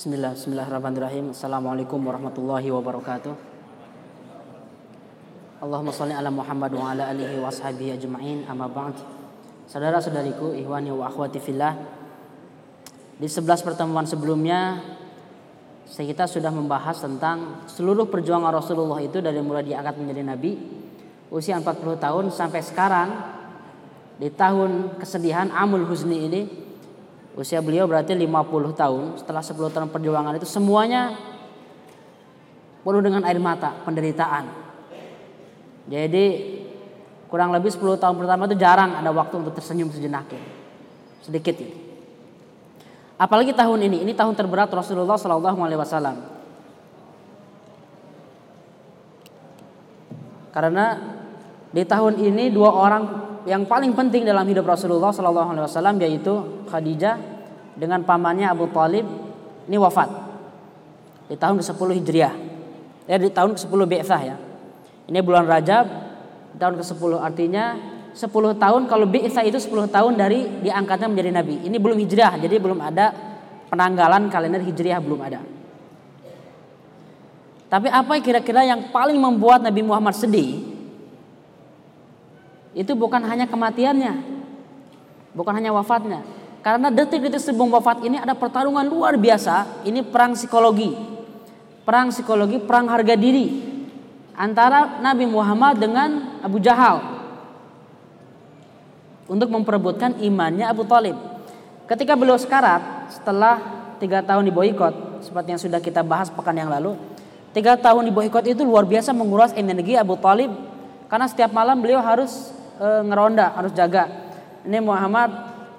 Bismillah, Bismillahirrahmanirrahim. Assalamualaikum warahmatullahi wabarakatuh. Allahumma salli ala Muhammad wa ala alihi wa ashabihi ajma'in amma ba'd. Saudara-saudariku, ihwani wa akhwati fillah. Di 11 pertemuan sebelumnya kita sudah membahas tentang seluruh perjuangan Rasulullah itu dari mulai diangkat menjadi nabi usia 40 tahun sampai sekarang di tahun kesedihan Amul Husni ini Usia beliau berarti 50 tahun. Setelah 10 tahun perjuangan itu semuanya penuh dengan air mata, penderitaan. Jadi kurang lebih 10 tahun pertama itu jarang ada waktu untuk tersenyum sejenak. Sedikit ya. Apalagi tahun ini, ini tahun terberat Rasulullah Sallallahu Alaihi Wasallam. Karena di tahun ini dua orang yang paling penting dalam hidup Rasulullah Sallallahu Alaihi Wasallam yaitu Khadijah dengan pamannya Abu Talib ini wafat di tahun ke-10 Hijriah. Ya di tahun ke-10 Bi'tsah ya. Ini bulan Rajab tahun ke-10 artinya 10 tahun kalau Bi'tsah itu 10 tahun dari diangkatnya menjadi nabi. Ini belum Hijriah jadi belum ada penanggalan kalender Hijriah belum ada. Tapi apa kira-kira yang paling membuat Nabi Muhammad sedih? Itu bukan hanya kematiannya, bukan hanya wafatnya. Karena detik-detik sebelum wafat ini ada pertarungan luar biasa. Ini perang psikologi, perang psikologi, perang harga diri antara Nabi Muhammad dengan Abu Jahal untuk memperebutkan imannya Abu Talib. Ketika beliau sekarat setelah tiga tahun di boykot, seperti yang sudah kita bahas pekan yang lalu, tiga tahun di boykot itu luar biasa menguras energi Abu Talib karena setiap malam beliau harus e, ngeronda, harus jaga. Ini Muhammad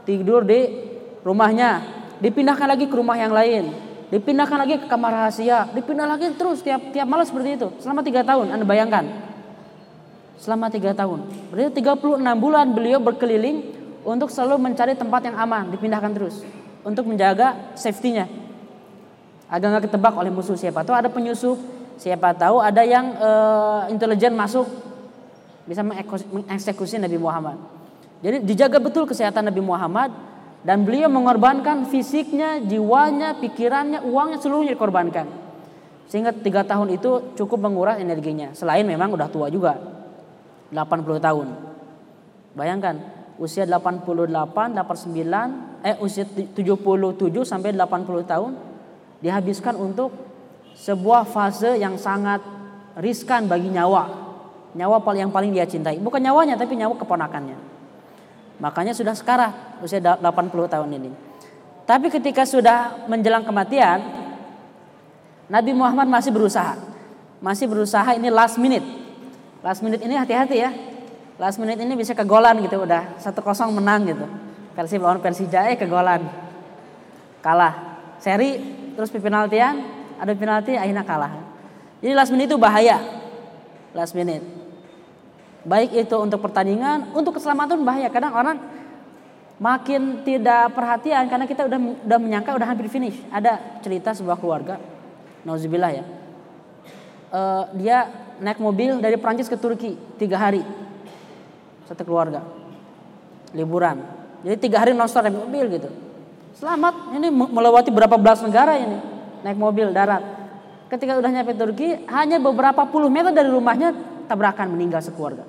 tidur di rumahnya, dipindahkan lagi ke rumah yang lain, dipindahkan lagi ke kamar rahasia, dipindah lagi terus tiap tiap malam seperti itu. Selama tiga tahun. Anda bayangkan, selama tiga tahun, berarti 36 bulan beliau berkeliling untuk selalu mencari tempat yang aman, dipindahkan terus. Untuk menjaga safety-nya. Agar nggak ketebak oleh musuh siapa tahu. Ada penyusup siapa tahu ada yang uh, intelijen masuk bisa mengeksekusi Nabi Muhammad. Jadi dijaga betul kesehatan Nabi Muhammad dan beliau mengorbankan fisiknya, jiwanya, pikirannya, uangnya seluruhnya dikorbankan. Sehingga tiga tahun itu cukup menguras energinya. Selain memang udah tua juga, 80 tahun. Bayangkan usia 88, 89, eh usia 77 sampai 80 tahun dihabiskan untuk sebuah fase yang sangat riskan bagi nyawa Nyawa yang paling dia cintai. Bukan nyawanya tapi nyawa keponakannya. Makanya sudah sekarat usia 80 tahun ini. Tapi ketika sudah menjelang kematian, Nabi Muhammad masih berusaha. Masih berusaha ini last minute. Last minute ini hati-hati ya. Last minute ini bisa kegolan gitu udah satu kosong menang gitu. Persib lawan Persija eh kegolan. Kalah. Seri terus penaltian, ada penalti akhirnya kalah. Jadi last minute itu bahaya. Last minute. Baik itu untuk pertandingan, untuk keselamatan bahaya. Kadang orang makin tidak perhatian karena kita udah udah menyangka udah hampir finish. Ada cerita sebuah keluarga, nauzubillah ya. Uh, dia naik mobil dari Prancis ke Turki tiga hari, satu keluarga, liburan. Jadi tiga hari nonstop naik mobil gitu. Selamat, ini melewati berapa belas negara ini naik mobil darat. Ketika udah nyampe Turki, hanya beberapa puluh meter dari rumahnya tabrakan meninggal sekeluarga.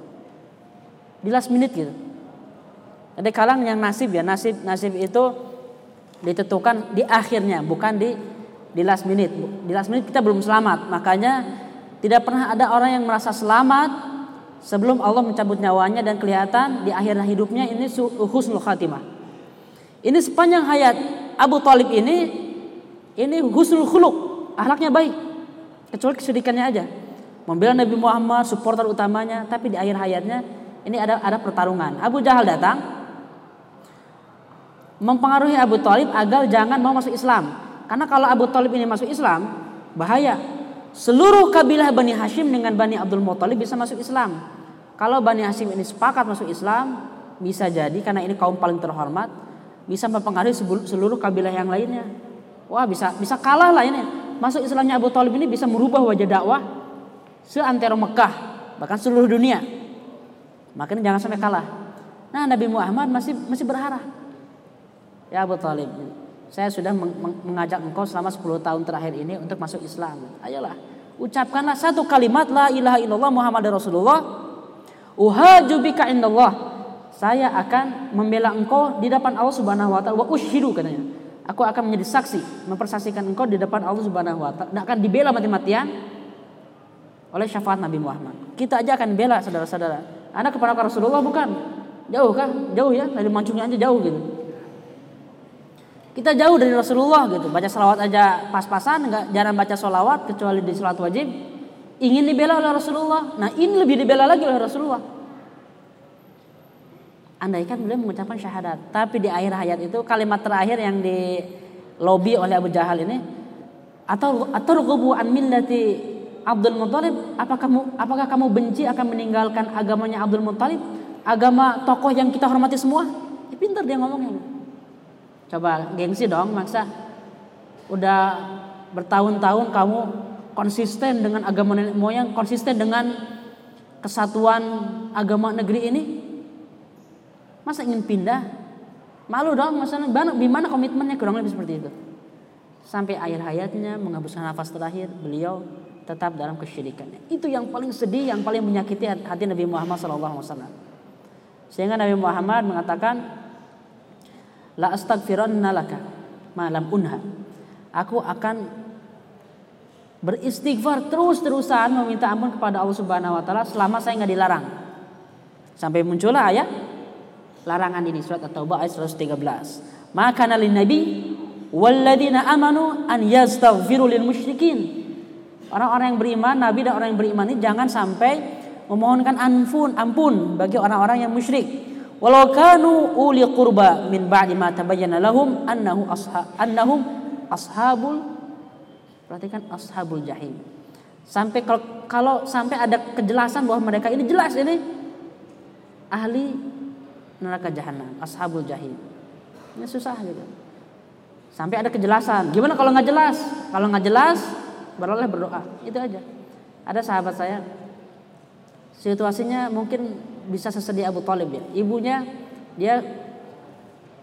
Di last minute gitu. Ada kalang yang nasib ya, nasib nasib itu ditentukan di akhirnya, bukan di di last minute. Di last minute kita belum selamat, makanya tidak pernah ada orang yang merasa selamat sebelum Allah mencabut nyawanya dan kelihatan di akhir hidupnya ini husnul khatimah. Ini sepanjang hayat Abu Talib ini ini husnul khuluk, akhlaknya baik. Kecuali kesedikannya aja membela Nabi Muhammad, supporter utamanya, tapi di akhir hayatnya ini ada ada pertarungan. Abu Jahal datang mempengaruhi Abu Talib agar jangan mau masuk Islam. Karena kalau Abu Talib ini masuk Islam, bahaya. Seluruh kabilah Bani Hashim dengan Bani Abdul Muthalib bisa masuk Islam. Kalau Bani Hashim ini sepakat masuk Islam, bisa jadi karena ini kaum paling terhormat, bisa mempengaruhi seluruh kabilah yang lainnya. Wah bisa bisa kalah lah ini. Masuk Islamnya Abu Talib ini bisa merubah wajah dakwah seantero Mekah bahkan seluruh dunia. Makanya jangan sampai kalah. Nah Nabi Muhammad masih masih berharap. Ya Abu Talib, Saya sudah mengajak engkau selama 10 tahun terakhir ini untuk masuk Islam. Ayolah, ucapkanlah satu kalimat la ilaha illallah Muhammad Rasulullah. Uhaju bika indallah. Saya akan membela engkau di depan Allah Subhanahu wa taala wa ushidu katanya. Aku akan menjadi saksi, mempersaksikan engkau di depan Allah Subhanahu wa taala. Akan dibela mati-matian oleh syafaat Nabi Muhammad. Kita aja akan bela saudara-saudara. Anak kepada Rasulullah bukan? Jauh kah? Jauh ya, dari mancungnya aja jauh gitu. Kita jauh dari Rasulullah gitu. Baca salawat aja pas-pasan, nggak jarang baca salawat kecuali di salat wajib. Ingin dibela oleh Rasulullah. Nah ini lebih dibela lagi oleh Rasulullah. Andaikan beliau mengucapkan syahadat, tapi di akhir hayat itu kalimat terakhir yang di lobby oleh Abu Jahal ini atau atau an millati Abdul Muthalib, apakah kamu apakah kamu benci akan meninggalkan agamanya Abdul Muthalib? Agama tokoh yang kita hormati semua? Ya, pintar dia ngomongnya. Coba gengsi dong maksa. Udah bertahun-tahun kamu konsisten dengan agama nenek moyang, konsisten dengan kesatuan agama negeri ini. Masa ingin pindah? Malu dong, masa gimana komitmennya kurang lebih seperti itu. Sampai akhir hayatnya menghembuskan nafas terakhir, beliau tetap dalam kesyirikannya. Itu yang paling sedih, yang paling menyakiti hati Nabi Muhammad SAW. Sehingga Nabi Muhammad mengatakan, la astaghfiranna laka malam unha. Aku akan beristighfar terus-terusan meminta ampun kepada Allah Subhanahu wa taala selama saya nggak dilarang. Sampai muncullah ayat larangan ini surat At-Taubah ayat 113. Maka nabi walladzina amanu an yastaghfiru lil musyrikin. Orang-orang yang beriman, nabi dan orang yang beriman ini jangan sampai memohonkan ampun, ampun bagi orang-orang yang musyrik. Walau kanu uli qurba min ba'di ma tabayyana lahum annahu asha annahum ashabul perhatikan ashabul jahim. Sampai kalau, kalau sampai ada kejelasan bahwa mereka ini jelas ini ahli neraka jahanam ashabul jahim. Ini susah gitu. Sampai ada kejelasan. Gimana kalau nggak jelas? Kalau nggak jelas beroleh berdoa itu aja ada sahabat saya situasinya mungkin bisa sesedih Abu Talib ya. Ibunya dia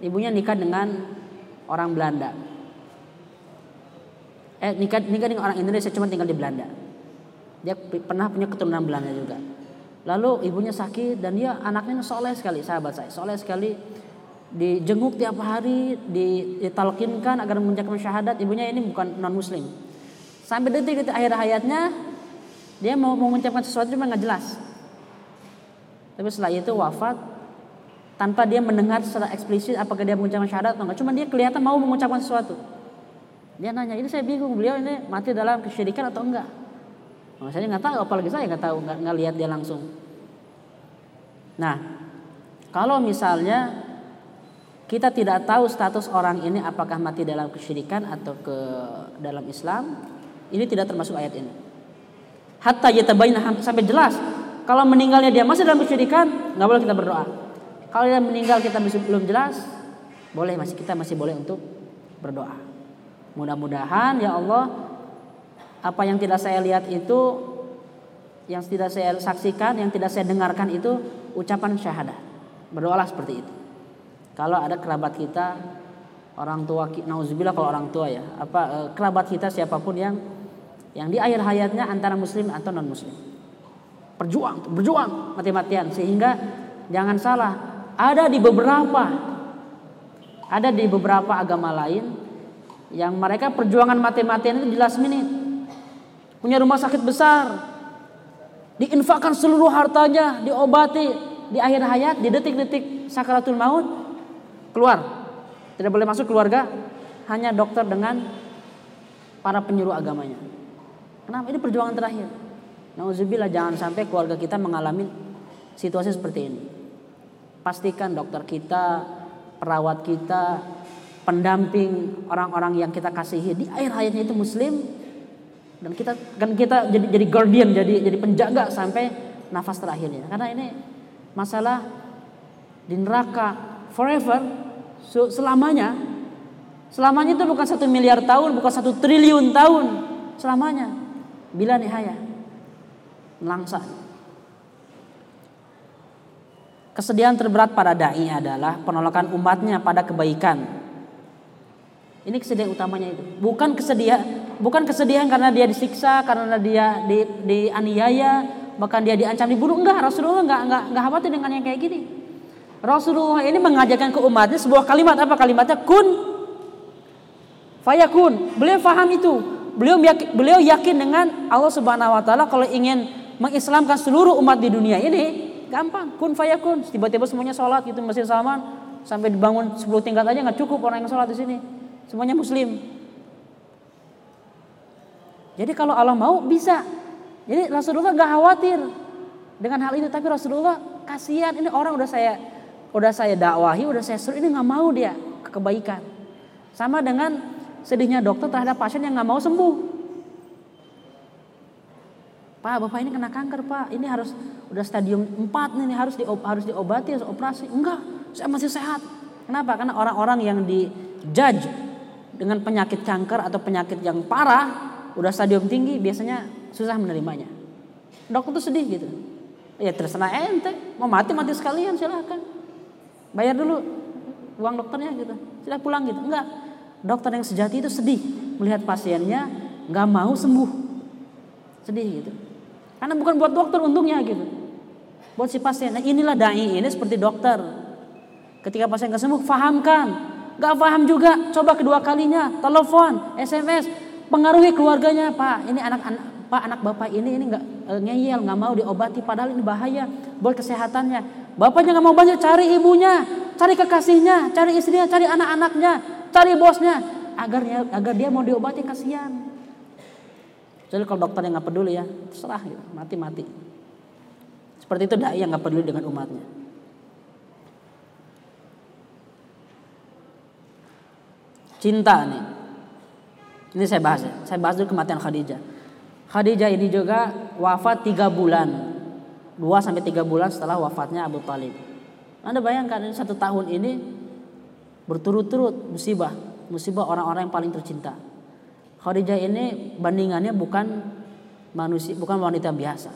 ibunya nikah dengan orang Belanda. Eh nikah nikah dengan orang Indonesia cuma tinggal di Belanda. Dia pernah punya keturunan Belanda juga. Lalu ibunya sakit dan dia anaknya soleh sekali sahabat saya, soleh sekali dijenguk tiap hari, ditalkinkan agar mengucapkan syahadat. Ibunya ini bukan non muslim. Sampai detik-detik akhir hayatnya dia mau mengucapkan sesuatu cuma nggak jelas. Tapi setelah itu wafat tanpa dia mendengar secara eksplisit apakah dia mengucapkan syahadat atau enggak. Cuma dia kelihatan mau mengucapkan sesuatu. Dia nanya, ini saya bingung beliau ini mati dalam kesyirikan atau enggak. Nah, saya nggak tahu, apalagi saya nggak tahu, nggak, nggak lihat dia langsung. Nah, kalau misalnya kita tidak tahu status orang ini apakah mati dalam kesyirikan atau ke dalam Islam, ini tidak termasuk ayat ini. Hatta yatabayyana sampai jelas kalau meninggalnya dia masih dalam kesyirikan, nggak boleh kita berdoa. Kalau dia meninggal kita masih belum jelas, boleh masih kita masih boleh untuk berdoa. Mudah-mudahan ya Allah apa yang tidak saya lihat itu yang tidak saya saksikan, yang tidak saya dengarkan itu ucapan syahadat. Berdoalah seperti itu. Kalau ada kerabat kita, orang tua, nauzubillah kalau orang tua ya, apa eh, kerabat kita siapa pun yang yang di akhir hayatnya antara muslim atau non muslim berjuang, berjuang mati-matian sehingga jangan salah, ada di beberapa ada di beberapa agama lain yang mereka perjuangan mati-matian itu jelas minit. Punya rumah sakit besar, diinfakkan seluruh hartanya, diobati di akhir hayat, di detik-detik sakaratul maut, keluar. Tidak boleh masuk keluarga, hanya dokter dengan para penyuruh agamanya. Kenapa? Ini perjuangan terakhir. Nauzubillah jangan sampai keluarga kita mengalami situasi seperti ini. Pastikan dokter kita, perawat kita, pendamping orang-orang yang kita kasihi di akhir hayatnya itu muslim dan kita kan kita jadi jadi guardian, jadi jadi penjaga sampai nafas terakhirnya. Karena ini masalah di neraka forever selamanya. Selamanya itu bukan satu miliar tahun, bukan satu triliun tahun. Selamanya. Bila nihaya langsat. Kesedihan terberat pada dai adalah penolakan umatnya pada kebaikan. Ini kesedihan utamanya itu. Bukan kesedihan, bukan kesedihan karena dia disiksa, karena dia di, dianiaya, bahkan dia diancam dibunuh. Enggak, Rasulullah enggak enggak enggak khawatir dengan yang kayak gini. Rasulullah ini mengajarkan ke umatnya sebuah kalimat apa kalimatnya kun fayakun. Beliau faham itu. Beliau yakin, beliau yakin dengan Allah Subhanahu wa taala kalau ingin mengislamkan seluruh umat di dunia ini gampang kun fayakun. Tiba-tiba semuanya sholat gitu Masjid Salman sampai dibangun 10 tingkat aja nggak cukup orang yang sholat di sini. Semuanya muslim. Jadi kalau Allah mau bisa. Jadi Rasulullah nggak khawatir dengan hal itu tapi Rasulullah kasihan ini orang udah saya udah saya dakwahi, udah saya suruh ini nggak mau dia ke kebaikan. Sama dengan sedihnya dokter terhadap pasien yang nggak mau sembuh. Pak, bapak ini kena kanker pak, ini harus udah stadium 4 nih harus di harus diobati, harus operasi. Enggak, saya masih sehat. Kenapa? Karena orang-orang yang di judge dengan penyakit kanker atau penyakit yang parah, udah stadium tinggi, biasanya susah menerimanya. Dokter tuh sedih gitu. Ya terserah ente, mau mati mati sekalian silahkan bayar dulu uang dokternya gitu sudah pulang gitu enggak dokter yang sejati itu sedih melihat pasiennya nggak mau sembuh. Sedih gitu. Karena bukan buat dokter untungnya gitu. Buat si pasien. Nah inilah dai ini seperti dokter. Ketika pasien nggak sembuh fahamkan. Nggak paham juga coba kedua kalinya telepon sms pengaruhi keluarganya. Pak ini anak-anak pak anak bapak ini ini nggak e, ngeyel nggak mau diobati padahal ini bahaya buat kesehatannya. Bapaknya nggak mau banyak cari ibunya, cari kekasihnya, cari istrinya, cari anak-anaknya, cari bosnya, agar agar dia mau diobati kasihan. Jadi kalau dokter yang nggak peduli ya, terserah gitu, mati-mati. Seperti itu dai yang nggak peduli dengan umatnya. Cinta nih. Ini saya bahas ya. Saya bahas dulu kematian Khadijah. Khadijah ini juga wafat tiga bulan 2 sampai 3 bulan setelah wafatnya Abu Talib. Anda bayangkan satu tahun ini berturut-turut musibah, musibah orang-orang yang paling tercinta. Khadijah ini bandingannya bukan manusia, bukan wanita biasa.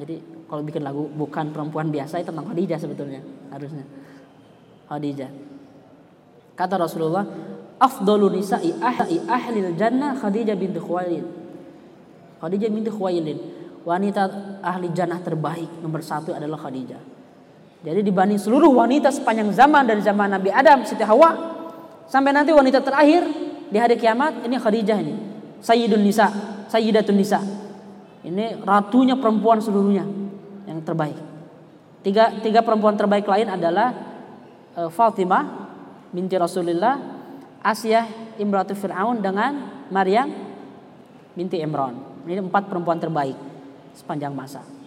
Jadi kalau bikin lagu bukan perempuan biasa itu tentang Khadijah sebetulnya harusnya. Khadijah. Kata Rasulullah, afdalu nisa'i ahli ahlil jannah Khadijah binti Khuwailid. Khadijah binti Khuwailid wanita ahli jannah terbaik nomor satu adalah Khadijah. Jadi dibanding seluruh wanita sepanjang zaman dari zaman Nabi Adam, Siti Hawa sampai nanti wanita terakhir di hari kiamat ini Khadijah ini. Sayyidun Nisa, Sayyidatun Nisa. Ini ratunya perempuan seluruhnya yang terbaik. Tiga, tiga perempuan terbaik lain adalah uh, Fatimah binti Rasulullah, Asia Imratu Fir'aun dengan Maryam binti Imran. Ini empat perempuan terbaik sepanjang masa.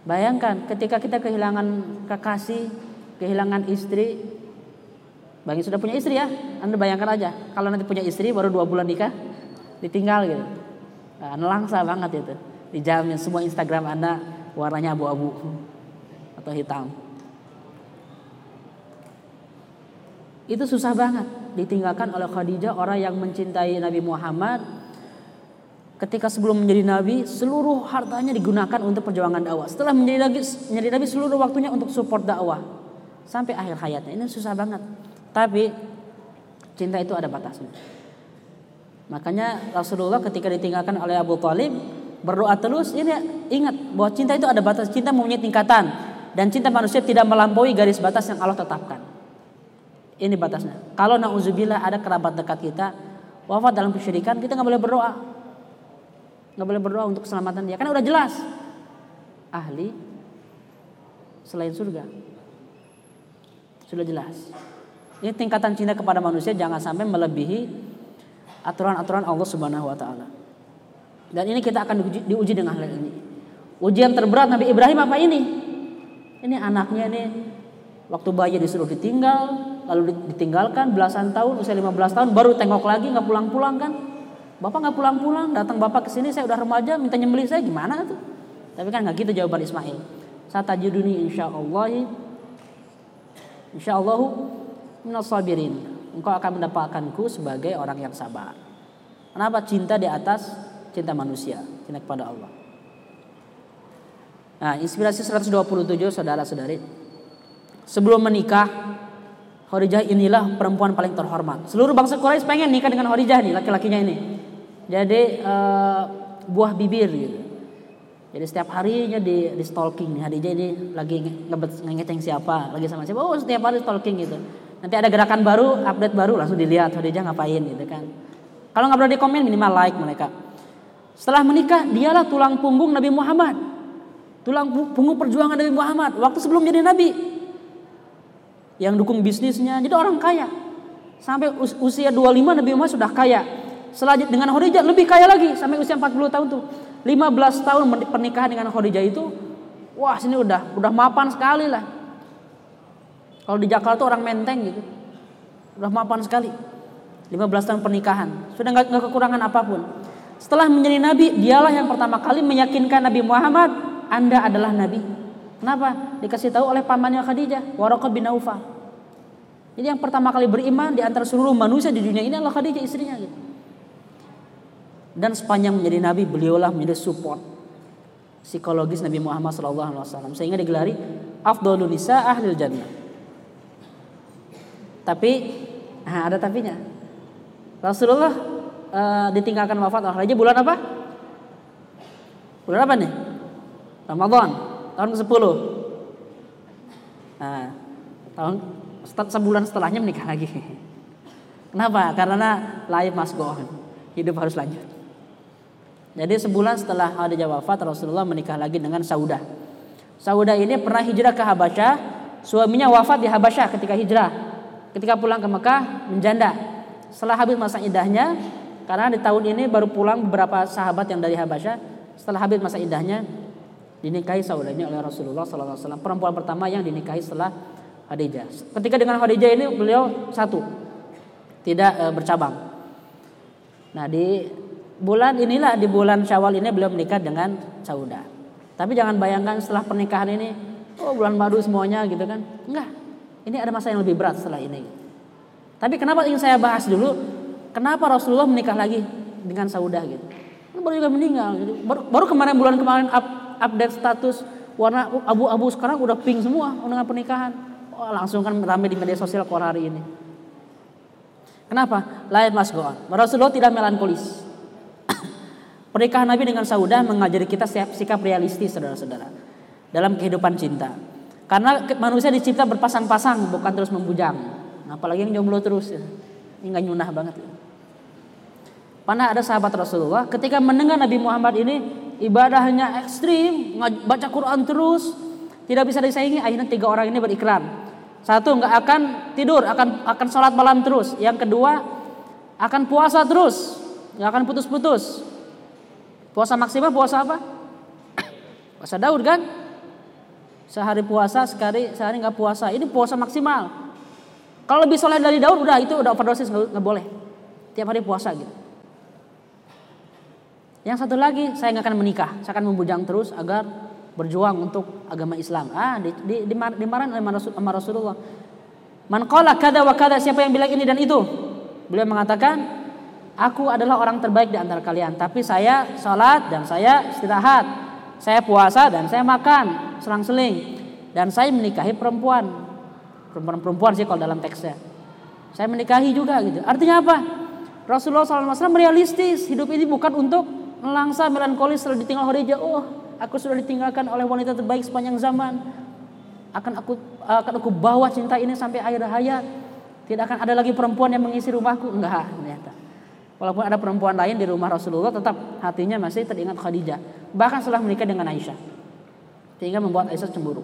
Bayangkan ketika kita kehilangan kekasih, kehilangan istri, bagi sudah punya istri ya, Anda bayangkan aja kalau nanti punya istri baru dua bulan nikah, ditinggal gitu, nah, nelangsa banget itu, dijamin semua Instagram Anda warnanya abu-abu atau hitam. Itu susah banget ditinggalkan oleh Khadijah orang yang mencintai Nabi Muhammad ketika sebelum menjadi nabi seluruh hartanya digunakan untuk perjuangan dakwah. Setelah menjadi nabi, menjadi nabi seluruh waktunya untuk support dakwah sampai akhir hayatnya. Ini susah banget. Tapi cinta itu ada batasnya. Makanya Rasulullah ketika ditinggalkan oleh Abu Talib berdoa terus ini ingat bahwa cinta itu ada batas. Cinta mempunyai tingkatan dan cinta manusia tidak melampaui garis batas yang Allah tetapkan. Ini batasnya. Kalau nauzubillah ada kerabat dekat kita wafat dalam kesyirikan, kita nggak boleh berdoa nggak boleh berdoa untuk keselamatan dia. Karena udah jelas ahli selain surga. Sudah jelas. Ini tingkatan cinta kepada manusia jangan sampai melebihi aturan-aturan Allah Subhanahu wa taala. Dan ini kita akan diuji, diuji dengan hal ini. Ujian terberat Nabi Ibrahim apa ini? Ini anaknya ini waktu bayi disuruh ditinggal, lalu ditinggalkan belasan tahun, usia 15 tahun baru tengok lagi nggak pulang-pulang kan? Bapak nggak pulang-pulang, datang bapak ke sini saya udah remaja minta nyembelih saya gimana tuh? Tapi kan nggak gitu jawaban Ismail. Insya Allah insya Allah sabirin. Engkau akan mendapatkanku sebagai orang yang sabar. Kenapa cinta di atas cinta manusia, cinta kepada Allah. Nah, inspirasi 127 saudara-saudari. Sebelum menikah, Khadijah inilah perempuan paling terhormat. Seluruh bangsa Quraisy pengen nikah dengan Khadijah nih, laki-lakinya ini. Jadi uh, buah bibir gitu. Jadi setiap harinya di, di stalking nih ini lagi ngebet ngeteng siapa, lagi sama siapa. Oh, setiap hari stalking gitu. Nanti ada gerakan baru, update baru langsung dilihat Khadijah ngapain gitu kan. Kalau nggak berani komen minimal like mereka. Setelah menikah, dialah tulang punggung Nabi Muhammad. Tulang punggung perjuangan Nabi Muhammad waktu sebelum jadi nabi yang dukung bisnisnya. Jadi orang kaya. Sampai usia 25 Nabi Muhammad sudah kaya. Selanjutnya dengan Khadijah lebih kaya lagi sampai usia 40 tahun tuh. 15 tahun pernikahan dengan Khadijah itu wah sini udah udah mapan sekali lah. Kalau di Jakarta orang menteng gitu. Udah mapan sekali. 15 tahun pernikahan. Sudah nggak kekurangan apa pun. Setelah menjadi nabi, dialah yang pertama kali meyakinkan Nabi Muhammad, Anda adalah nabi. Kenapa? Dikasih tahu oleh pamannya Khadijah, Waraqah bin Aufal. Jadi yang pertama kali beriman di antara seluruh manusia di dunia ini adalah Khadijah istrinya gitu. Dan sepanjang menjadi nabi beliaulah menjadi support psikologis Nabi Muhammad SAW sehingga digelari afdhalun nisa ahlil jannah. Tapi nah ada tapinya. Rasulullah uh, ditinggalkan wafat oleh bulan apa? Bulan apa nih? Ramadan tahun ke-10. Nah, tahun sebulan setelahnya menikah lagi. Kenapa? Karena go on. Hidup harus lanjut. Jadi sebulan setelah Khadijah wafat Rasulullah menikah lagi dengan Saudah. Saudah ini pernah hijrah ke Habasyah, suaminya wafat di Habasyah ketika hijrah. Ketika pulang ke Mekah menjanda. Setelah habis masa idahnya, karena di tahun ini baru pulang beberapa sahabat yang dari Habasyah, setelah habis masa idahnya dinikahi saudarinya oleh Rasulullah SAW. Perempuan pertama yang dinikahi setelah Khadijah. Ketika dengan Khadijah ini beliau satu, tidak e, bercabang. Nah di bulan inilah di bulan Syawal ini beliau menikah dengan Sauda. Tapi jangan bayangkan setelah pernikahan ini, oh bulan madu semuanya gitu kan? Enggak. Ini ada masa yang lebih berat setelah ini. Tapi kenapa ingin saya bahas dulu? Kenapa Rasulullah menikah lagi dengan Sauda gitu? Baru juga meninggal. Gitu. Baru, baru kemarin bulan kemarin update status warna abu-abu sekarang udah pink semua dengan pernikahan. Oh, langsung kan ramai di media sosial kor hari ini. Kenapa? Lain mas Rasulullah tidak melankolis. Pernikahan Nabi dengan Saudah mengajari kita sikap realistis saudara-saudara dalam kehidupan cinta. Karena manusia dicipta berpasang-pasang bukan terus membujang. Apalagi yang jomblo terus ya. Ini nggak nyunah banget. Ya. Pernah ada sahabat Rasulullah ketika mendengar Nabi Muhammad ini ibadahnya ekstrim, baca Quran terus, tidak bisa disaingi. Akhirnya tiga orang ini berikrar. Satu nggak akan tidur, akan akan sholat malam terus. Yang kedua akan puasa terus, nggak akan putus-putus. Puasa maksimal puasa apa? Puasa Daud kan? Sehari puasa, sekali sehari nggak puasa. Ini puasa maksimal. Kalau lebih soleh dari Daud udah itu udah overdosis nggak boleh. Tiap hari puasa gitu. Yang satu lagi saya nggak akan menikah, saya akan membujang terus agar berjuang untuk agama Islam. Ah, di, di, di, dimarahin oleh sama Rasulullah. Man kada wa kada siapa yang bilang ini dan itu? Beliau mengatakan, aku adalah orang terbaik di antara kalian, tapi saya sholat dan saya istirahat, saya puasa dan saya makan selang-seling dan saya menikahi perempuan. Perempuan-perempuan sih kalau dalam teksnya. Saya menikahi juga gitu. Artinya apa? Rasulullah SAW realistis. Hidup ini bukan untuk Melangsa melankolis setelah ditinggal Khadijah. Oh, aku sudah ditinggalkan oleh wanita terbaik sepanjang zaman. Akan aku akan aku bawa cinta ini sampai akhir hayat. Tidak akan ada lagi perempuan yang mengisi rumahku. Enggak, ternyata. Walaupun ada perempuan lain di rumah Rasulullah, tetap hatinya masih teringat Khadijah. Bahkan setelah menikah dengan Aisyah. Sehingga membuat Aisyah cemburu.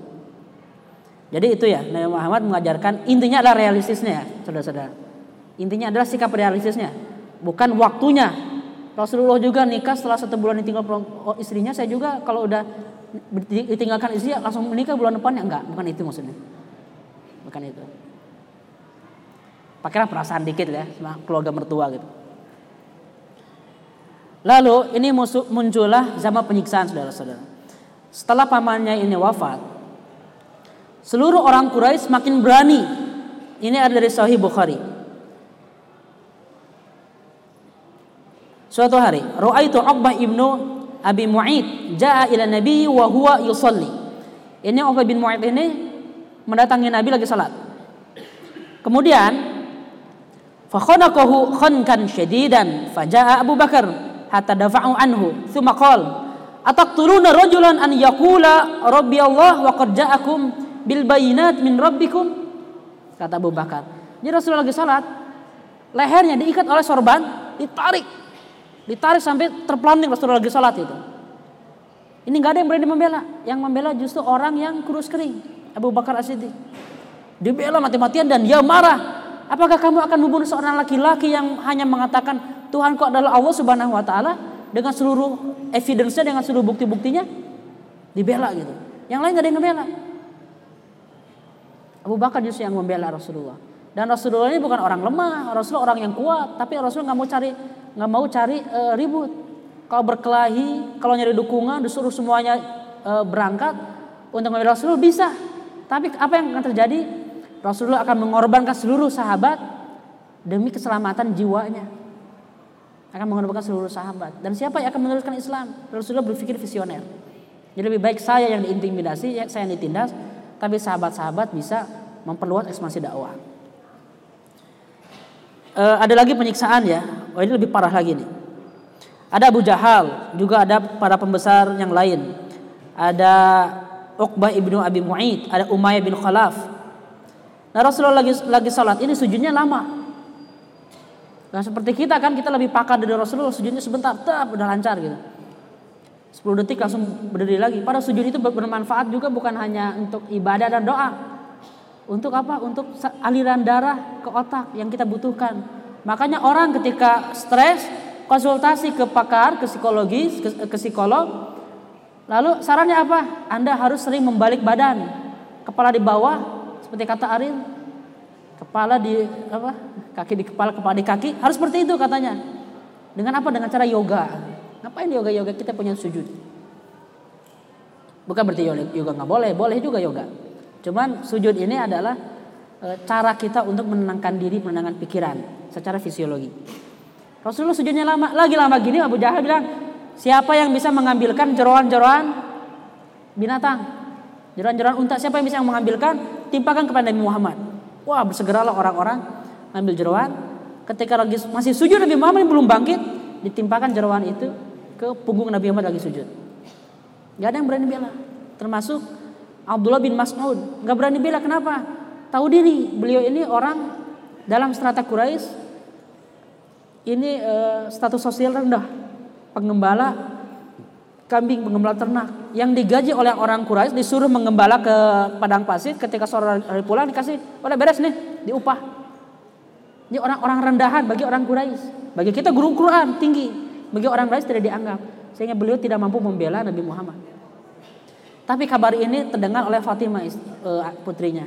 Jadi itu ya, Nabi Muhammad mengajarkan intinya adalah realistisnya ya, saudara-saudara. Intinya adalah sikap realistisnya, bukan waktunya Rasulullah juga nikah setelah satu bulan ditinggal oh, istrinya. Saya juga kalau udah ditinggalkan istri langsung menikah bulan depan ya enggak, bukan itu maksudnya. Bukan itu. Pakailah perasaan dikit ya sama keluarga mertua gitu. Lalu ini muncullah zaman penyiksaan saudara-saudara. Setelah pamannya ini wafat, seluruh orang Quraisy semakin berani. Ini ada dari Sahih Bukhari. Suatu hari, Ru'aitu Uqbah ibnu Abi Mu'id ja'a ila Nabi wa huwa yusalli. Ini Uqbah bin Mu'id ini mendatangi Nabi lagi salat. Kemudian fakhonaqahu khankan syadidan faja'a Abu Bakar hatta dafa'u anhu thumma qala ataqtuluna rajulan an yaqula rabbi Allah wa qad ja'akum bil bayinat min rabbikum? Kata Abu Bakar. Jadi Rasulullah lagi salat lehernya diikat oleh sorban ditarik. Ditarik sampai terpelanting Rasulullah lagi salat itu. Ini nggak ada yang berani membela. Yang membela justru orang yang kurus kering. Abu Bakar As-Siddiq. Dibela mati-matian dan dia marah. Apakah kamu akan membunuh seorang laki-laki yang hanya mengatakan Tuhan kok adalah Allah Subhanahu wa taala dengan seluruh evidence-nya dengan seluruh bukti-buktinya? Dibela gitu. Yang lain gak ada yang membela. Abu Bakar justru yang membela Rasulullah. Dan Rasulullah ini bukan orang lemah, Rasulullah orang yang kuat, tapi Rasulullah nggak mau cari nggak mau cari e, ribut. Kalau berkelahi, kalau nyari dukungan, disuruh semuanya e, berangkat untuk membela Rasulullah bisa. Tapi apa yang akan terjadi? Rasulullah akan mengorbankan seluruh sahabat demi keselamatan jiwanya. Akan mengorbankan seluruh sahabat. Dan siapa yang akan meneruskan Islam? Rasulullah berpikir visioner. Jadi lebih baik saya yang diintimidasi, ya, saya yang ditindas, tapi sahabat-sahabat bisa memperluas ekspansi dakwah. E, ada lagi penyiksaan ya. Oh ini lebih parah lagi nih. Ada Abu Jahal, juga ada para pembesar yang lain. Ada Uqbah ibnu Abi Mu'id, ada Umayyah bin Khalaf, Nah Rasulullah lagi lagi salat ini sujudnya lama. Nah seperti kita kan kita lebih pakar dari Rasulullah sujudnya sebentar, tak udah lancar gitu. 10 detik langsung berdiri lagi. Pada sujud itu bermanfaat juga bukan hanya untuk ibadah dan doa. Untuk apa? Untuk aliran darah ke otak yang kita butuhkan. Makanya orang ketika stres konsultasi ke pakar, ke psikologis, ke, ke psikolog. Lalu sarannya apa? Anda harus sering membalik badan. Kepala di bawah, seperti kata Aril kepala di apa kaki di kepala kepala di kaki harus seperti itu katanya. Dengan apa? Dengan cara yoga. Ngapain yoga yoga kita punya sujud. Bukan berarti yoga nggak boleh boleh juga yoga. Cuman sujud ini adalah e, cara kita untuk menenangkan diri menenangkan pikiran secara fisiologi. Rasulullah sujudnya lama lagi lama gini Abu Jahal bilang siapa yang bisa mengambilkan jeroan-jeroan binatang? Jeroan-jeroan unta siapa yang bisa mengambilkan? Timpakan kepada Nabi Muhammad. Wah bersegeralah orang-orang ambil jeroan. Ketika lagi masih sujud Nabi Muhammad belum bangkit, ditimpakan jeroan itu ke punggung Nabi Muhammad lagi sujud. Gak ada yang berani bela. Termasuk Abdullah bin Mas'ud. Gak berani bela kenapa? Tahu diri beliau ini orang dalam strata Quraisy ini uh, status sosial rendah. Pengembala kambing pengembala ternak. Yang digaji oleh orang Quraisy disuruh mengembala ke padang pasir. Ketika sore hari pulang dikasih udah beres nih diupah. Ini orang-orang rendahan bagi orang Quraisy. Bagi kita guru Quran tinggi bagi orang Quraisy tidak dianggap. Sehingga beliau tidak mampu membela Nabi Muhammad. Tapi kabar ini terdengar oleh Fatimah eh, putrinya.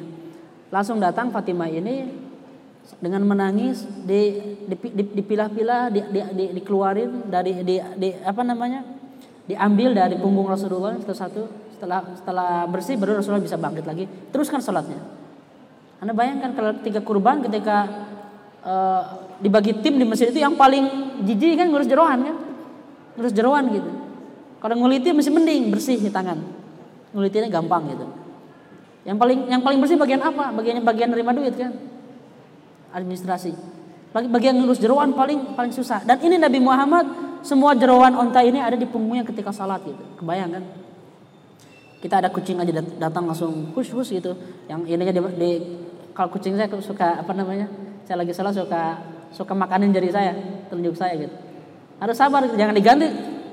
Langsung datang Fatimah ini dengan menangis di dipilah-pilah di, di, di, dikeluarin dari di, di apa namanya diambil dari punggung Rasulullah satu-satu setelah setelah bersih baru Rasulullah bisa bangkit lagi. Teruskan sholatnya. Anda bayangkan kalau ketika kurban ketika uh, dibagi tim di masjid itu yang paling jijik kan ngurus jeroan kan? Ngurus jeroan gitu. Kalau nguliti masih mending bersih di tangan. Ngulitinya gampang gitu. Yang paling yang paling bersih bagian apa? Bagian bagian nerima duit kan? Administrasi. Bagian ngurus jeroan paling paling susah. Dan ini Nabi Muhammad semua jeroan onta ini ada di punggungnya ketika salat gitu. Kebayang kan? Kita ada kucing aja datang langsung hush gitu. Yang ininya di, di kalau kucing saya suka apa namanya? Saya lagi salat suka suka makanin jari saya, telunjuk saya gitu. Harus sabar, jangan diganti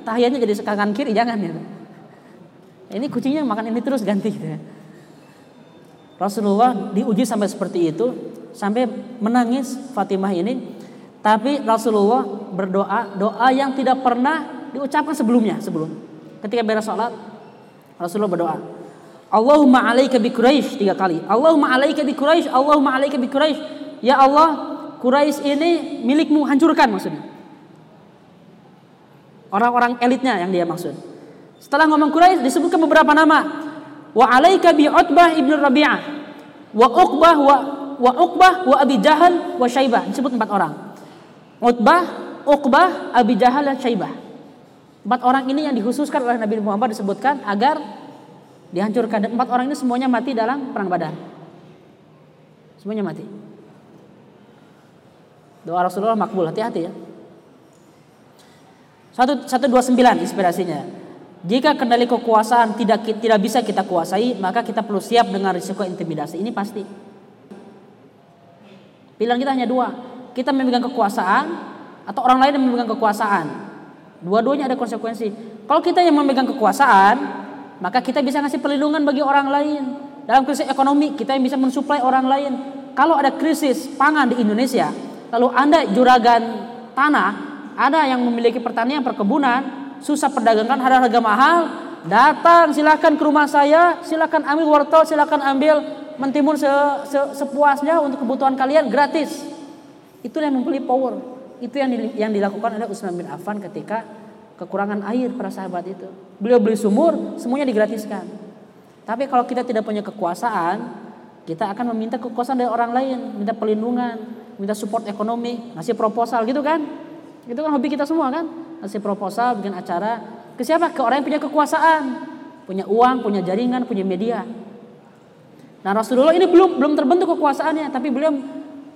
tahiyatnya jadi kanan kiri jangan gitu. Ini kucingnya makan ini terus ganti gitu ya. Rasulullah diuji sampai seperti itu sampai menangis Fatimah ini tapi Rasulullah berdoa doa yang tidak pernah diucapkan sebelumnya sebelum. Ketika beres salat Rasulullah berdoa Allahumma alaika bi Quraisy tiga kali. Allahumma alaika bi Quraisy Allahumma alaika bi Quraisy ya Allah Quraisy ini milikmu hancurkan maksudnya. Orang-orang elitnya yang dia maksud. Setelah ngomong Quraisy disebutkan beberapa nama. Wa alaika bi Utbah ibnu Rabi'ah wa Uqbah wa wa Uqbah wa Abi Jahal wa Syaibah disebut empat orang Utbah, Uqbah, Abi Jahal dan Syaibah. Empat orang ini yang dikhususkan oleh Nabi Muhammad disebutkan agar dihancurkan dan empat orang ini semuanya mati dalam perang Badar. Semuanya mati. Doa Rasulullah makbul, hati-hati ya. 129 inspirasinya. Jika kendali kekuasaan tidak tidak bisa kita kuasai, maka kita perlu siap dengan risiko intimidasi. Ini pasti. Pilihan kita hanya dua. Kita memegang kekuasaan atau orang lain yang memegang kekuasaan. Dua-duanya ada konsekuensi. Kalau kita yang memegang kekuasaan, maka kita bisa ngasih perlindungan bagi orang lain. Dalam krisis ekonomi, kita yang bisa mensuplai orang lain. Kalau ada krisis pangan di Indonesia, lalu Anda juragan tanah, ada yang memiliki pertanian perkebunan, susah perdagangkan harga-harga mahal, datang silakan ke rumah saya, silakan ambil wortel, silakan ambil mentimun se, se, sepuasnya untuk kebutuhan kalian gratis. Itu yang membeli power. Itu yang yang dilakukan oleh Utsman bin Affan ketika kekurangan air para sahabat itu. Beliau beli sumur, semuanya digratiskan. Tapi kalau kita tidak punya kekuasaan, kita akan meminta kekuasaan dari orang lain, minta perlindungan, minta support ekonomi, ngasih proposal gitu kan? Itu kan hobi kita semua kan? Ngasih proposal, bikin acara. Ke siapa? Ke orang yang punya kekuasaan. Punya uang, punya jaringan, punya media. Nah Rasulullah ini belum belum terbentuk kekuasaannya. Tapi beliau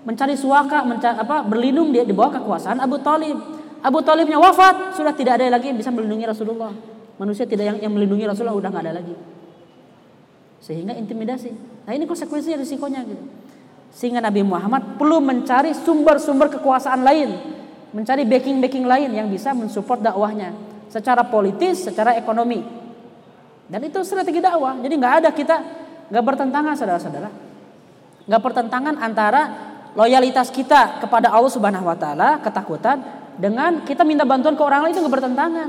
mencari suaka, mencari, apa, berlindung di, di bawah kekuasaan Abu Talib. Abu Talibnya wafat, sudah tidak ada lagi yang bisa melindungi Rasulullah. Manusia tidak yang, yang melindungi Rasulullah udah nggak ada lagi. Sehingga intimidasi. Nah ini konsekuensinya risikonya gitu. Sehingga Nabi Muhammad perlu mencari sumber-sumber kekuasaan lain mencari backing-backing lain yang bisa mensupport dakwahnya secara politis, secara ekonomi. Dan itu strategi dakwah. Jadi nggak ada kita nggak bertentangan saudara-saudara. Nggak bertentangan antara loyalitas kita kepada Allah Subhanahu Wa Taala, ketakutan dengan kita minta bantuan ke orang lain itu bertentangan.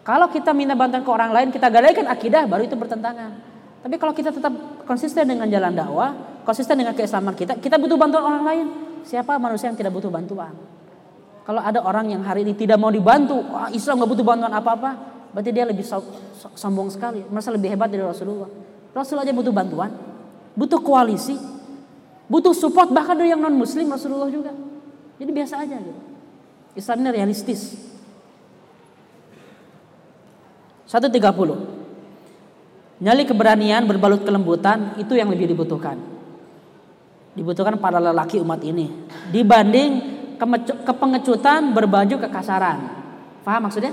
Kalau kita minta bantuan ke orang lain, kita gadaikan akidah, baru itu bertentangan. Tapi kalau kita tetap konsisten dengan jalan dakwah, konsisten dengan keislaman kita, kita butuh bantuan orang lain. Siapa manusia yang tidak butuh bantuan? Kalau ada orang yang hari ini tidak mau dibantu, wah Islam nggak butuh bantuan apa-apa, berarti dia lebih sombong sekali, merasa lebih hebat dari Rasulullah. Rasulullah aja butuh bantuan, butuh koalisi, butuh support bahkan dari yang non Muslim Rasulullah juga. Jadi biasa aja gitu. Islam ini realistis. 130. Nyali keberanian berbalut kelembutan itu yang lebih dibutuhkan dibutuhkan para lelaki umat ini dibanding kepengecutan berbaju kekasaran. Faham maksudnya?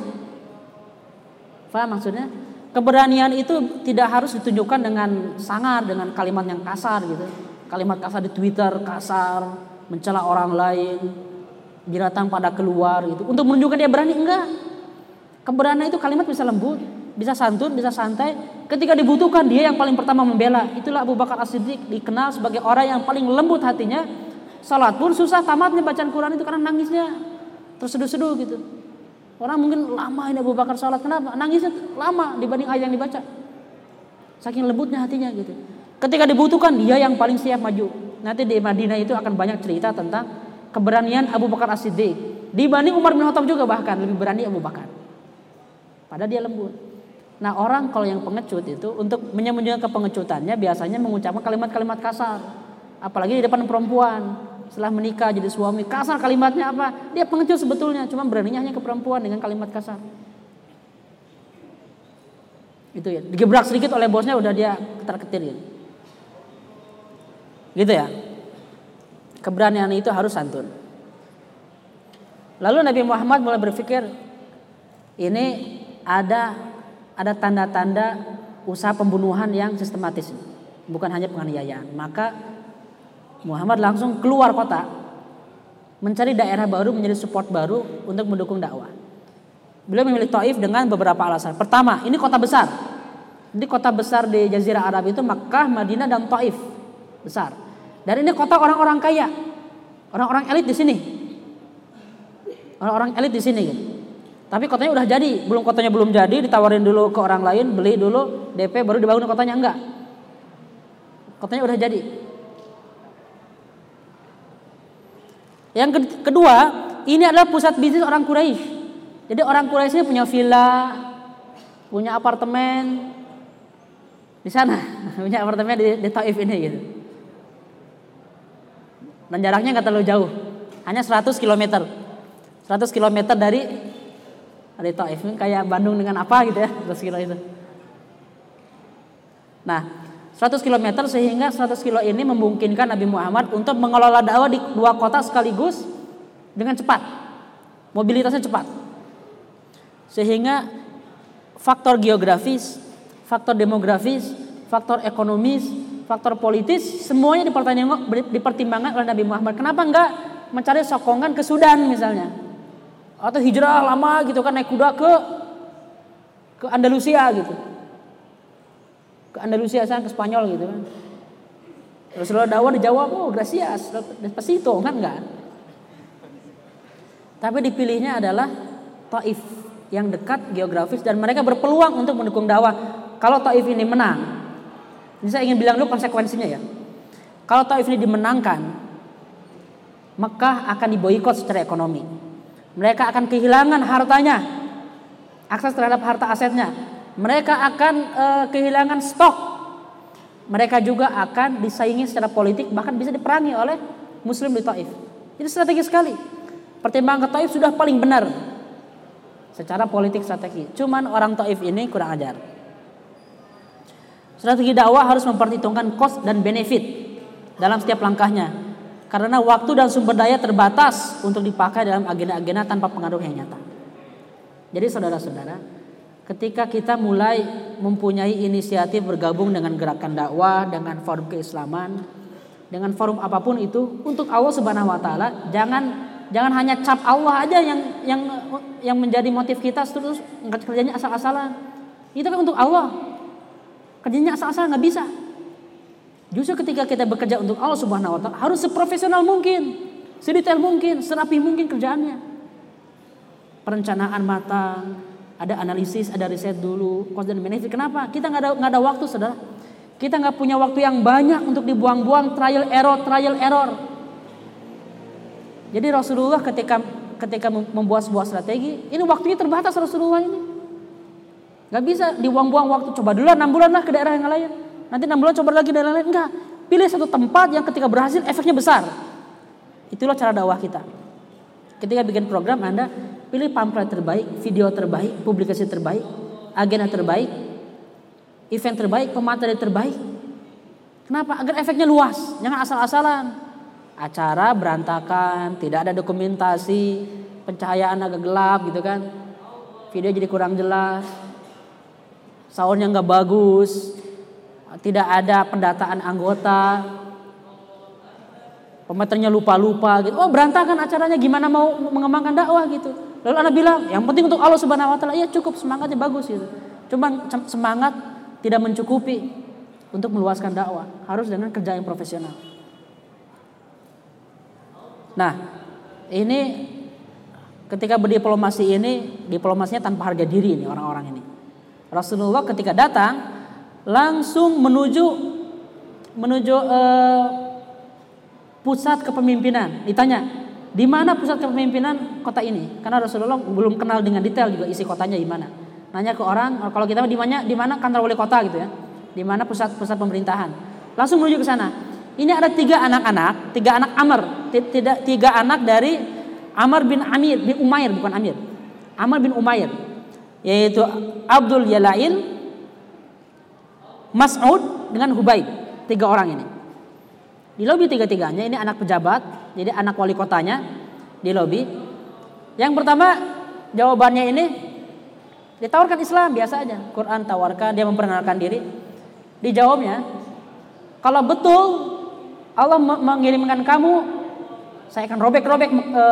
Faham maksudnya? Keberanian itu tidak harus ditunjukkan dengan sangar, dengan kalimat yang kasar gitu. Kalimat kasar di Twitter, kasar, mencela orang lain, binatang pada keluar gitu. Untuk menunjukkan dia berani enggak. Keberanian itu kalimat bisa lembut, bisa santun, bisa santai. Ketika dibutuhkan dia yang paling pertama membela. Itulah Abu Bakar As-Siddiq dikenal sebagai orang yang paling lembut hatinya. Salat pun susah tamatnya bacaan Quran itu karena nangisnya terseduh-seduh gitu. Orang mungkin lama ini Abu Bakar salat kenapa? Nangisnya lama dibanding ayat yang dibaca. Saking lembutnya hatinya gitu. Ketika dibutuhkan dia yang paling siap maju. Nanti di Madinah itu akan banyak cerita tentang keberanian Abu Bakar As-Siddiq. Dibanding Umar bin Khattab juga bahkan lebih berani Abu Bakar. Padahal dia lembut. Nah orang kalau yang pengecut itu untuk menyembunyikan kepengecutannya biasanya mengucapkan kalimat-kalimat kasar. Apalagi di depan perempuan. Setelah menikah jadi suami kasar kalimatnya apa? Dia pengecut sebetulnya. Cuma beraninya hanya ke perempuan dengan kalimat kasar. Itu ya. Digebrak sedikit oleh bosnya udah dia ketar-ketir gitu. Gitu ya. Keberanian itu harus santun. Lalu Nabi Muhammad mulai berpikir ini ada ada tanda-tanda usaha pembunuhan yang sistematis, bukan hanya penganiayaan. Maka Muhammad langsung keluar kota, mencari daerah baru, menjadi support baru untuk mendukung dakwah. Beliau memilih Taif dengan beberapa alasan. Pertama, ini kota besar. Jadi kota besar di Jazirah Arab itu Makkah, Madinah, dan Taif besar. Dan ini kota orang-orang kaya, orang-orang elit di sini, orang-orang elit di sini. Gitu. Tapi kotanya udah jadi, belum kotanya belum jadi, ditawarin dulu ke orang lain, beli dulu, DP baru dibangun kotanya enggak. Kotanya udah jadi. Yang kedua, ini adalah pusat bisnis orang Quraisy. Jadi orang Quraisy ini punya villa, punya apartemen di sana, punya apartemen di, di Taif ini gitu. Dan jaraknya nggak terlalu jauh, hanya 100 km. 100 km dari ada Taif kayak Bandung dengan apa gitu ya 100 kilo itu. Nah, 100 km sehingga 100 kilo ini memungkinkan Nabi Muhammad untuk mengelola dakwah di dua kota sekaligus dengan cepat. Mobilitasnya cepat. Sehingga faktor geografis, faktor demografis, faktor ekonomis, faktor politis semuanya dipertimbangkan oleh Nabi Muhammad. Kenapa enggak mencari sokongan ke Sudan misalnya? Atau hijrah lama gitu kan naik kuda ke ke Andalusia gitu ke Andalusia sana ke Spanyol gitu kan. Rasulullah dakwah dijawab, oh gracias, despacito kan enggak. Tapi dipilihnya adalah Taif yang dekat geografis dan mereka berpeluang untuk mendukung dakwah. Kalau Taif ini menang, ini saya ingin bilang dulu konsekuensinya ya. Kalau Taif ini dimenangkan, Mekah akan diboikot secara ekonomi. Mereka akan kehilangan hartanya, akses terhadap harta asetnya mereka akan uh, kehilangan stok. Mereka juga akan disaingi secara politik bahkan bisa diperangi oleh muslim di Taif. Jadi strategi sekali. Pertimbangan ke Taif sudah paling benar secara politik strategi. Cuman orang Taif ini kurang ajar. Strategi dakwah harus memperhitungkan cost dan benefit dalam setiap langkahnya. Karena waktu dan sumber daya terbatas untuk dipakai dalam agenda-agenda tanpa pengaruh yang nyata. Jadi saudara-saudara, ketika kita mulai mempunyai inisiatif bergabung dengan gerakan dakwah, dengan forum keislaman, dengan forum apa pun itu untuk Allah Subhanahu wa taala, jangan jangan hanya cap Allah aja yang yang yang menjadi motif kita terus kerjanya asal-asalan. Itu kan untuk Allah. Kerjanya asal-asalan nggak bisa. Justru ketika kita bekerja untuk Allah Subhanahu wa taala harus seprofesional mungkin, sedetail mungkin, serapi mungkin kerjaannya. Perencanaan matang, ada analisis, ada riset dulu, cost dan benefit. Kenapa? Kita nggak ada nggak ada waktu, saudara. Kita nggak punya waktu yang banyak untuk dibuang-buang trial error, trial error. Jadi Rasulullah ketika ketika membuat sebuah strategi, ini waktunya terbatas Rasulullah ini. Gak bisa dibuang-buang waktu. Coba dulu enam bulan lah ke daerah yang lain. Nanti enam bulan coba lagi daerah lain. Enggak. Pilih satu tempat yang ketika berhasil efeknya besar. Itulah cara dakwah kita. Ketika bikin program Anda Pilih pamflet terbaik, video terbaik, publikasi terbaik, agenda terbaik, event terbaik, pemateri terbaik. Kenapa? Agar efeknya luas, jangan asal-asalan. Acara berantakan, tidak ada dokumentasi, pencahayaan agak gelap gitu kan. Video jadi kurang jelas. Soundnya nggak bagus, tidak ada pendataan anggota, Pematernya lupa-lupa gitu. Oh berantakan acaranya gimana mau mengembangkan dakwah gitu. Lalu anak bilang, yang penting untuk Allah Subhanahu wa taala, ya cukup semangatnya bagus gitu. Cuman semangat tidak mencukupi untuk meluaskan dakwah, harus dengan kerja yang profesional. Nah, ini ketika berdiplomasi ini, diplomasinya tanpa harga diri ini orang-orang ini. Rasulullah ketika datang langsung menuju menuju uh, pusat kepemimpinan. Ditanya, di mana pusat kepemimpinan kota ini? Karena Rasulullah belum kenal dengan detail juga isi kotanya di mana. Nanya ke orang, kalau kita di mana di mana kantor wali kota gitu ya. Di mana pusat pusat pemerintahan. Langsung menuju ke sana. Ini ada tiga anak-anak, tiga anak Amr, tidak tiga anak dari Amr bin Amir bin Umair bukan Amir. Amr bin Umair yaitu Abdul Yalain, Mas'ud dengan Hubaib. Tiga orang ini. Di lobi tiga-tiganya ini anak pejabat, jadi anak wali kotanya di lobi. Yang pertama jawabannya ini ditawarkan Islam biasa aja. Quran tawarkan, dia memperkenalkan diri. Dijawabnya, kalau betul Allah mengirimkan kamu, saya akan robek-robek e,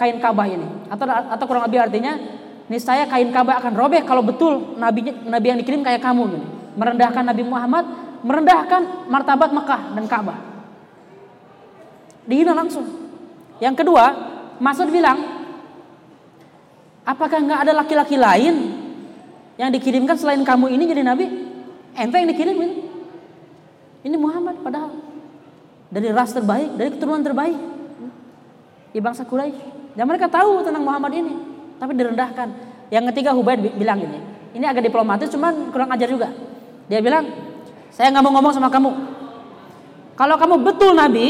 kain Ka'bah ini. Atau atau kurang lebih artinya, nih saya kain Ka'bah akan robek kalau betul nabi nabi yang dikirim kayak kamu gini. Merendahkan Nabi Muhammad, merendahkan martabat Mekah dan Ka'bah. Dihina langsung. Yang kedua, Masud bilang, apakah nggak ada laki-laki lain yang dikirimkan selain kamu ini jadi nabi? Ente yang dikirim ini. Ini Muhammad padahal dari ras terbaik, dari keturunan terbaik di bangsa Quraisy. Dan mereka tahu tentang Muhammad ini, tapi direndahkan. Yang ketiga Hubaid bilang ini, ini agak diplomatis, cuman kurang ajar juga. Dia bilang, saya nggak mau ngomong sama kamu. Kalau kamu betul nabi,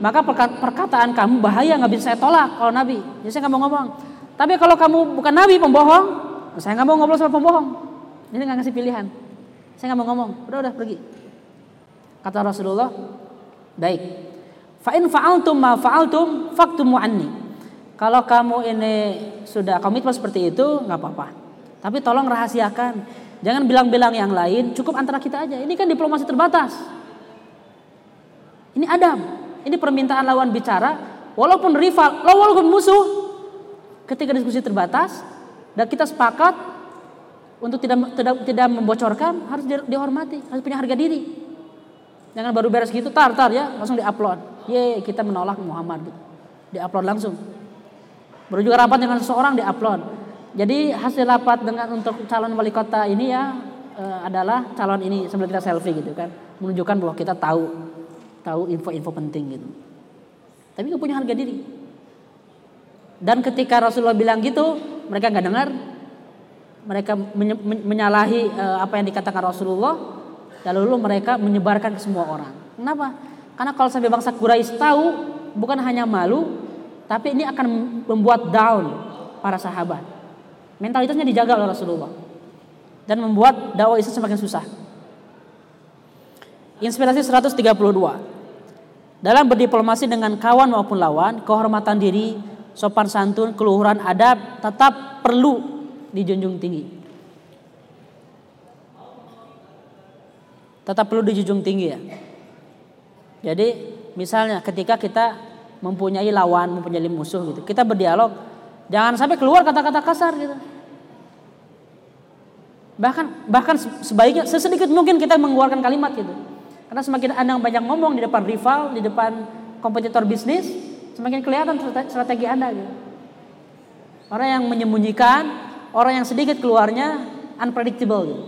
maka perkataan kamu bahaya nggak bisa saya tolak kalau nabi. Jadi saya nggak mau ngomong. Tapi kalau kamu bukan nabi pembohong, saya nggak mau ngobrol sama pembohong. Ini nggak ngasih pilihan. Saya nggak mau ngomong. Udah udah pergi. Kata Rasulullah, baik. Fa in fa'altum ma fa'altum faktumu anni. Kalau kamu ini sudah komitmen seperti itu, nggak apa-apa. Tapi tolong rahasiakan. Jangan bilang-bilang yang lain, cukup antara kita aja. Ini kan diplomasi terbatas. Ini Adam. Ini permintaan lawan bicara, walaupun rival, walaupun musuh. Ketika diskusi terbatas dan kita sepakat untuk tidak tidak, tidak membocorkan, harus dihormati, harus punya harga diri. Jangan baru beres gitu, tar tar ya, langsung diupload. Ye, kita menolak Muhammad. Diupload langsung. Baru juga rapat dengan seseorang diupload. Jadi hasil rapat dengan untuk calon wali kota ini ya e, adalah calon ini sebelum kita selfie gitu kan, menunjukkan bahwa kita tahu tahu info-info penting gitu. Tapi nggak punya harga diri. Dan ketika Rasulullah bilang gitu, mereka nggak dengar, mereka menyalahi e, apa yang dikatakan Rasulullah, Lalu mereka menyebarkan ke semua orang. Kenapa? Karena kalau sampai bangsa Quraisy tahu, bukan hanya malu, tapi ini akan membuat down para sahabat. Mentalitasnya dijaga oleh Rasulullah. Dan membuat dakwah Islam semakin susah. Inspirasi 132. Dalam berdiplomasi dengan kawan maupun lawan, kehormatan diri, sopan santun, keluhuran adab tetap perlu dijunjung tinggi. tetap perlu dijunjung tinggi ya. Jadi misalnya ketika kita mempunyai lawan, mempunyai musuh gitu, kita berdialog, jangan sampai keluar kata-kata kasar gitu. Bahkan bahkan sebaiknya sesedikit mungkin kita mengeluarkan kalimat gitu. Karena semakin Anda banyak ngomong di depan rival, di depan kompetitor bisnis, semakin kelihatan strategi Anda gitu. Orang yang menyembunyikan, orang yang sedikit keluarnya unpredictable gitu.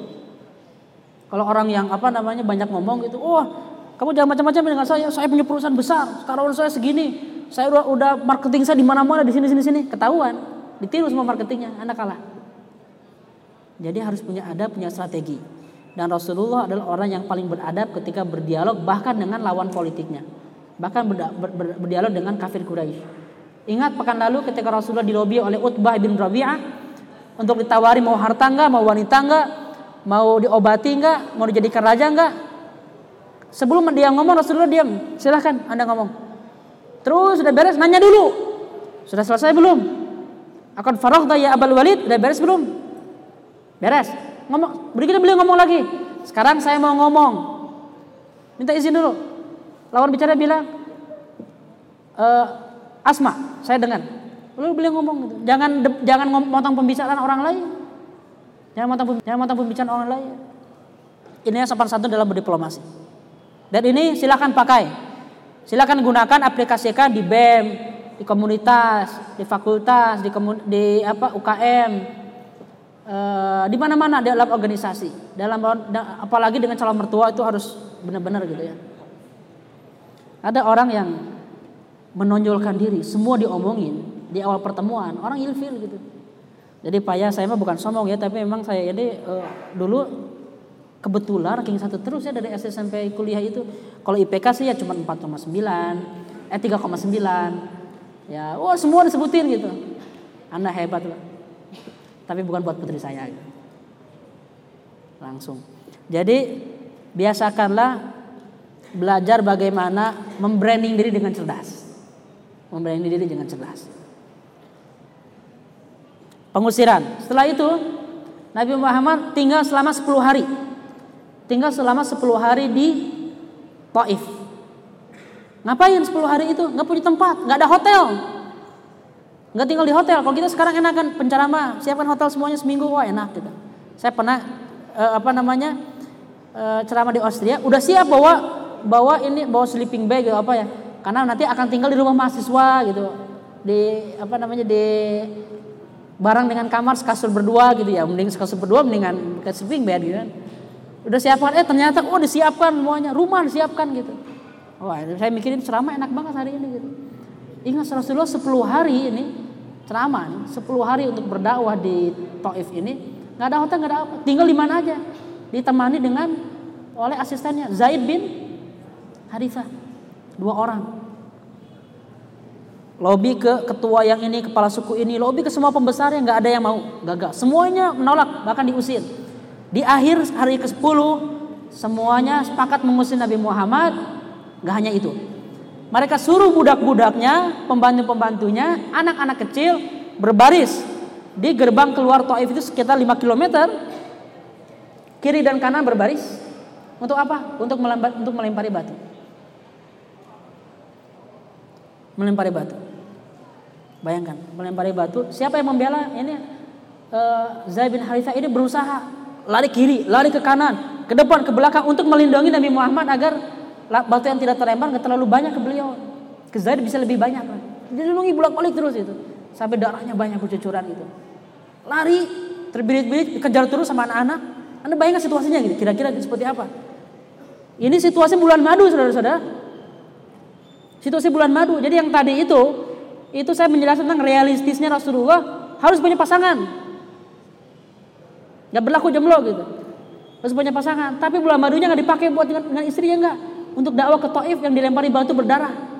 Kalau orang yang apa namanya banyak ngomong gitu, wah kamu jangan macam-macam dengan saya, saya punya perusahaan besar, sekarang saya segini, saya udah, marketing saya di mana-mana di sini sini sini, ketahuan, ditiru semua marketingnya, anda kalah. Jadi harus punya ada punya strategi. Dan Rasulullah adalah orang yang paling beradab ketika berdialog bahkan dengan lawan politiknya. Bahkan ber, ber, ber, berdialog dengan kafir Quraisy. Ingat pekan lalu ketika Rasulullah dilobi oleh Utbah bin Rabi'ah untuk ditawari mau harta enggak, mau wanita enggak, Mau diobati enggak? Mau dijadikan raja enggak? Sebelum dia ngomong Rasulullah diam. Silahkan Anda ngomong. Terus sudah beres nanya dulu. Sudah selesai belum? Akan faragh ya Abul Walid, sudah beres belum? Beres. Ngomong, berikutnya beliau ngomong lagi. Sekarang saya mau ngomong. Minta izin dulu. Lawan bicara bilang, e, Asma, saya dengar. Lalu beliau ngomong gitu. Jangan jangan ngomong pembicaraan orang lain. Jangan mata jangan mata pembicaraan orang lain. Ini yang sopan santun dalam berdiplomasi. Dan ini silakan pakai. Silakan gunakan aplikasikan di BEM, di komunitas, di fakultas, di komun, di apa UKM, eh, di mana-mana dalam organisasi. Dalam apalagi dengan calon mertua itu harus benar-benar gitu ya. Ada orang yang menonjolkan diri, semua diomongin di awal pertemuan, orang ilfil gitu. Jadi payah saya mah bukan sombong ya, tapi memang saya ini uh, dulu kebetulan ranking satu terus ya dari SD sampai kuliah itu. Kalau IPK sih ya cuma 4,9, eh 3,9. Ya, wah oh, semua disebutin gitu. Anda hebat loh. Tapi bukan buat putri saya gitu. Langsung. Jadi biasakanlah belajar bagaimana membranding diri dengan cerdas. Membranding diri dengan cerdas pengusiran. Setelah itu Nabi Muhammad tinggal selama 10 hari. Tinggal selama 10 hari di Taif. Ngapain 10 hari itu? Nggak punya tempat, nggak ada hotel. Nggak tinggal di hotel. Kalau kita sekarang enak kan penceramah, siapkan hotel semuanya seminggu, wah enak gitu. Saya pernah eh, apa namanya eh, ceramah di Austria, udah siap bawa bawa ini bawa sleeping bag gitu apa ya? Karena nanti akan tinggal di rumah mahasiswa gitu. Di apa namanya di barang dengan kamar sekasur berdua gitu ya mending sekasur berdua mendingan sleeping bed gitu kan udah siapkan. Eh ternyata oh disiapkan semuanya. Rumah disiapkan gitu. Wah saya mikirin ceramah enak banget hari ini gitu. Ingat Rasulullah 10 hari ini ceramah nih 10 hari untuk berdakwah di Taif ini nggak ada hotel nggak ada apa. Tinggal di mana aja. Ditemani dengan oleh asistennya Zaid bin Harithah dua orang. Lobby ke ketua yang ini, kepala suku ini, lobby ke semua pembesar yang nggak ada yang mau. Gagal. Semuanya menolak, bahkan diusir. Di akhir hari ke-10 semuanya sepakat mengusir Nabi Muhammad. Gak hanya itu. Mereka suruh budak-budaknya, pembantu-pembantunya, anak-anak kecil berbaris di gerbang keluar Taif itu sekitar 5 km. Kiri dan kanan berbaris. Untuk apa? Untuk melempar, untuk melempari batu. Melempari batu. Bayangkan, melempari batu. Siapa yang membela? Ini uh, Zaid bin Haritha ini berusaha lari kiri, lari ke kanan, ke depan, ke belakang untuk melindungi Nabi Muhammad agar batu yang tidak terlempar nggak terlalu banyak ke beliau. Ke Zaid bisa lebih banyak. Dilindungi bolak-balik terus itu. Sampai darahnya banyak bercucuran itu lari terbirit-birit dikejar terus sama anak-anak. Anda bayangkan situasinya gitu, kira-kira seperti apa? Ini situasi bulan madu saudara-saudara. Situasi bulan madu. Jadi yang tadi itu, itu saya menjelaskan tentang realistisnya Rasulullah harus punya pasangan. Gak berlaku jomblo gitu. Harus punya pasangan. Tapi bulan madunya nggak dipakai buat dengan, dengan istrinya nggak. Untuk dakwah ke Taif yang dilempari batu berdarah.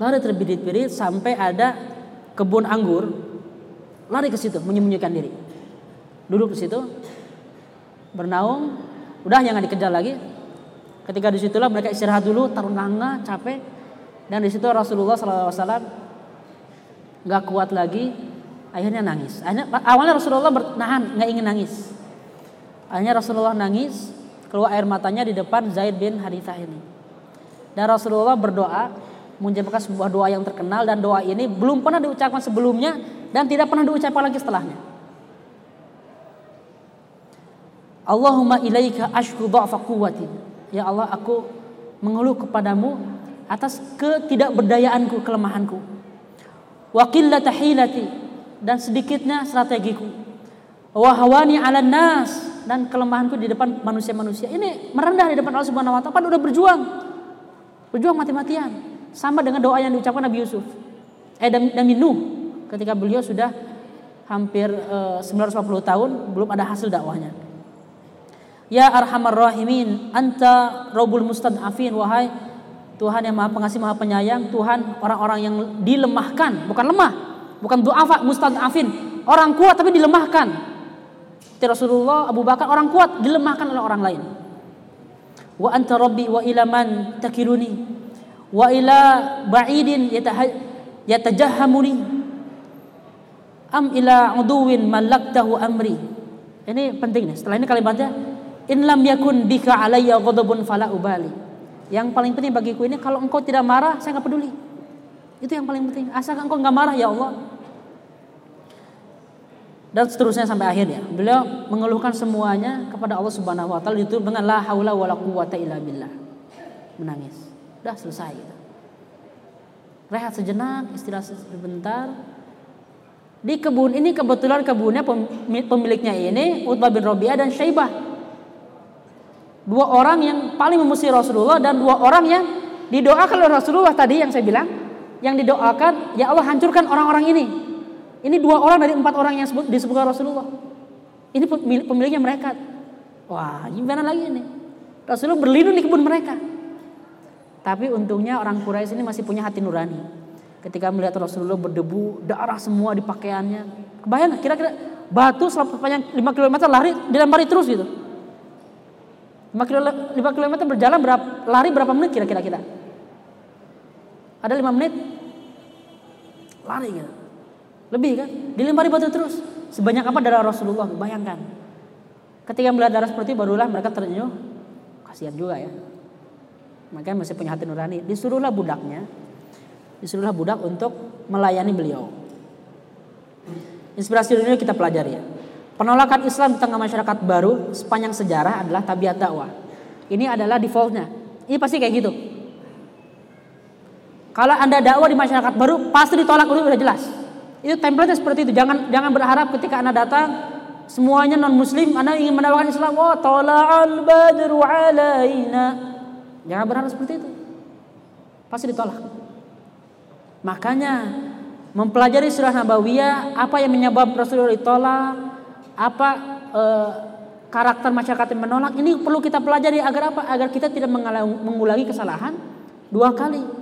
lari terbirit-birit sampai ada kebun anggur, lari ke situ menyembunyikan diri. Duduk di situ, bernaung, udah jangan dikejar lagi. Ketika di situlah mereka istirahat dulu, taruh nanga, capek, dan di situ Rasulullah SAW nggak kuat lagi, akhirnya nangis. Akhirnya, awalnya Rasulullah bernahan, nggak ingin nangis. Akhirnya Rasulullah nangis, keluar air matanya di depan Zaid bin Harithah ini. Dan Rasulullah berdoa, mengucapkan sebuah doa yang terkenal dan doa ini belum pernah diucapkan sebelumnya dan tidak pernah diucapkan lagi setelahnya. Allahumma ilaika ashku dha'fa quwwati. Ya Allah, aku mengeluh kepadamu atas ketidakberdayaanku, kelemahanku. Wa qillata hilati dan sedikitnya strategiku. Wa hawani 'alan nas dan kelemahanku di depan manusia-manusia. Ini merendah di depan Allah Subhanahu wa taala. Padahal udah berjuang. Berjuang mati-matian. Sama dengan doa yang diucapkan Nabi Yusuf. Eh Nabi Nuh ketika beliau sudah hampir eh, 950 tahun belum ada hasil dakwahnya. Ya arhamar rahimin, anta robul mustad'afin wahai Tuhan yang Maha Pengasih Maha Penyayang, Tuhan orang-orang yang dilemahkan, bukan lemah, bukan du'afa mustad'afin, orang kuat tapi dilemahkan. Rasulullah Abu Bakar orang kuat dilemahkan oleh orang lain. Wa anta rabbi wa ilaman takiluni. Wa ila ba'idin yatajahamuni am ila uduwin malaktahu amri. Ini penting nih. Setelah ini kalimatnya in lam yakun bika alayya ghadabun fala ubali. Yang paling penting bagiku ini kalau engkau tidak marah saya nggak peduli itu yang paling penting asalkan engkau nggak marah ya Allah dan seterusnya sampai akhirnya beliau mengeluhkan semuanya kepada Allah Subhanahu wa taala itu dengan la haula wala quwata illa billah menangis Udah selesai gitu. Rehat sejenak, istirahat sebentar. Di kebun ini kebetulan kebunnya pemiliknya ini Utbah bin Robiah dan Syaibah. Dua orang yang paling memusuhi Rasulullah dan dua orang yang didoakan oleh Rasulullah tadi yang saya bilang. Yang didoakan, ya Allah hancurkan orang-orang ini. Ini dua orang dari empat orang yang disebutkan Rasulullah. Ini pemiliknya mereka. Wah, gimana lagi ini? Rasulullah berlindung di kebun mereka. Tapi untungnya orang Quraisy ini masih punya hati nurani. Ketika melihat Rasulullah berdebu, darah semua di pakaiannya. Kebayang kira-kira batu sepanjang 5 km lari dilempari terus gitu. 5 km, 5 km berjalan berapa, lari berapa menit kira-kira kita? Ada 5 menit? Lari gitu. Lebih kan? Dilempari batu terus. Sebanyak apa darah Rasulullah? Bayangkan. Ketika melihat darah seperti itu barulah mereka ternyuh. Kasihan juga ya. Makanya masih punya hati nurani. Disuruhlah budaknya, disuruhlah budak untuk melayani beliau. Inspirasi dunia kita pelajari ya. Penolakan Islam di tengah masyarakat baru sepanjang sejarah adalah tabiat dakwah. Ini adalah defaultnya. Ini pasti kayak gitu. Kalau anda dakwah di masyarakat baru pasti ditolak udah jelas. Itu template seperti itu. Jangan jangan berharap ketika anda datang semuanya non muslim anda ingin menawarkan Islam. Oh, tola'al badru alaina. Jangan berharap seperti itu. Pasti ditolak. Makanya mempelajari surah Nabawiyah, apa yang menyebabkan Rasulullah ditolak, apa e, karakter masyarakat yang menolak, ini perlu kita pelajari agar apa? Agar kita tidak mengulangi kesalahan dua kali.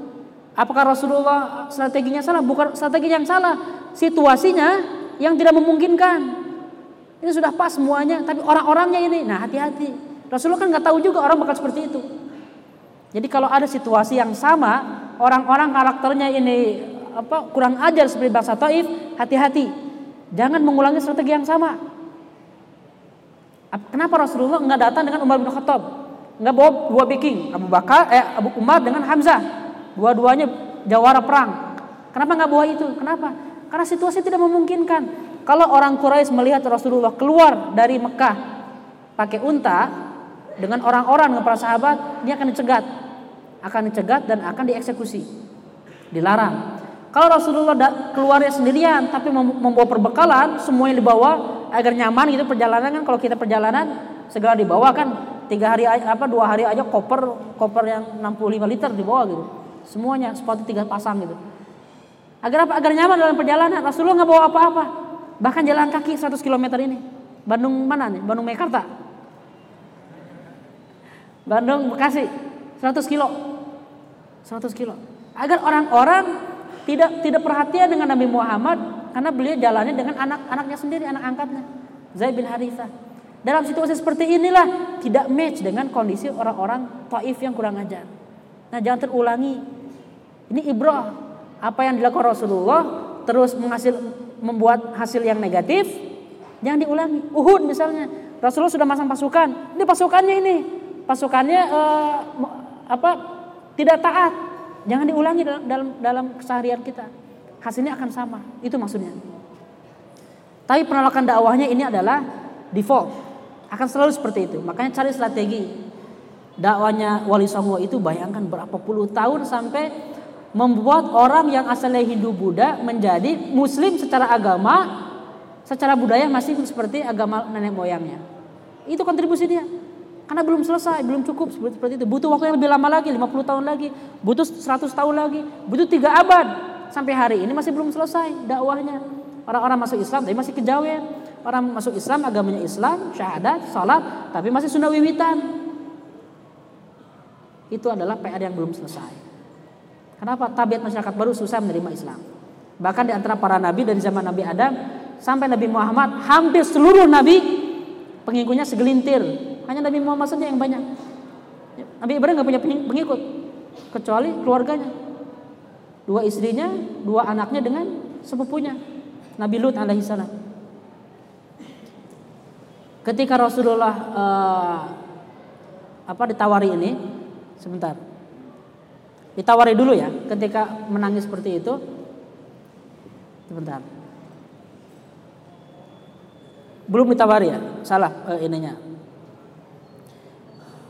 Apakah Rasulullah strateginya salah? Bukan strategi yang salah, situasinya yang tidak memungkinkan. Ini sudah pas semuanya, tapi orang-orangnya ini, nah hati-hati. Rasulullah kan nggak tahu juga orang bakal seperti itu. Jadi kalau ada situasi yang sama, orang-orang karakternya ini apa kurang ajar seperti bangsa Taif, hati-hati. Jangan mengulangi strategi yang sama. Kenapa Rasulullah nggak datang dengan Umar bin Khattab? Nggak bawa dua biking, Abu Bakar, eh Abu Umar dengan Hamzah. Dua-duanya jawara perang. Kenapa nggak bawa itu? Kenapa? Karena situasi tidak memungkinkan. Kalau orang Quraisy melihat Rasulullah keluar dari Mekah pakai unta dengan orang-orang dengan para sahabat, dia akan dicegat. Akan dicegat dan akan dieksekusi. Dilarang. Kalau Rasulullah keluarnya sendirian tapi membawa perbekalan, semuanya dibawa agar nyaman gitu perjalanan kan kalau kita perjalanan segera dibawa kan tiga hari apa dua hari aja koper koper yang 65 liter dibawa gitu semuanya sepatu tiga pasang gitu agar apa agar nyaman dalam perjalanan Rasulullah nggak bawa apa-apa Bahkan jalan kaki 100 km ini. Bandung mana nih? Bandung Mekarta. Bandung Bekasi 100 kilo. 100 kilo. Agar orang-orang tidak tidak perhatian dengan Nabi Muhammad karena beliau jalannya dengan anak-anaknya sendiri, anak angkatnya. Zaid bin Haritha. Dalam situasi seperti inilah tidak match dengan kondisi orang-orang Taif yang kurang ajar. Nah, jangan terulangi. Ini ibrah. Apa yang dilakukan Rasulullah terus menghasil membuat hasil yang negatif, jangan diulangi. Uhud misalnya, Rasulullah sudah masang pasukan, ini pasukannya ini, pasukannya uh, apa tidak taat, jangan diulangi dalam dalam, dalam keseharian kita. Hasilnya akan sama, itu maksudnya. Tapi penolakan dakwahnya ini adalah default, akan selalu seperti itu. Makanya cari strategi. Dakwanya Wali Songo itu bayangkan berapa puluh tahun sampai membuat orang yang asalnya Hindu Buddha menjadi Muslim secara agama, secara budaya masih seperti agama nenek moyangnya. Itu kontribusi dia. Karena belum selesai, belum cukup seperti itu. Butuh waktu yang lebih lama lagi, 50 tahun lagi, butuh 100 tahun lagi, butuh tiga abad. Sampai hari ini masih belum selesai dakwahnya. Orang-orang masuk Islam tapi masih kejawen. Orang masuk Islam agamanya Islam, syahadat, salat, tapi masih sunnah wiwitan. Itu adalah PR yang belum selesai. Kenapa tabiat masyarakat baru susah menerima Islam? Bahkan di antara para nabi dari zaman Nabi Adam sampai Nabi Muhammad, hampir seluruh nabi pengikutnya segelintir. Hanya Nabi Muhammad saja yang banyak. Nabi Ibrahim nggak punya pengikut kecuali keluarganya. Dua istrinya, dua anaknya dengan sepupunya. Nabi Lut alaihissalam. Ketika Rasulullah uh, apa ditawari ini, sebentar. Ditawari dulu ya ketika menangis seperti itu. Sebentar. Belum ditawari ya, salah eh, ininya.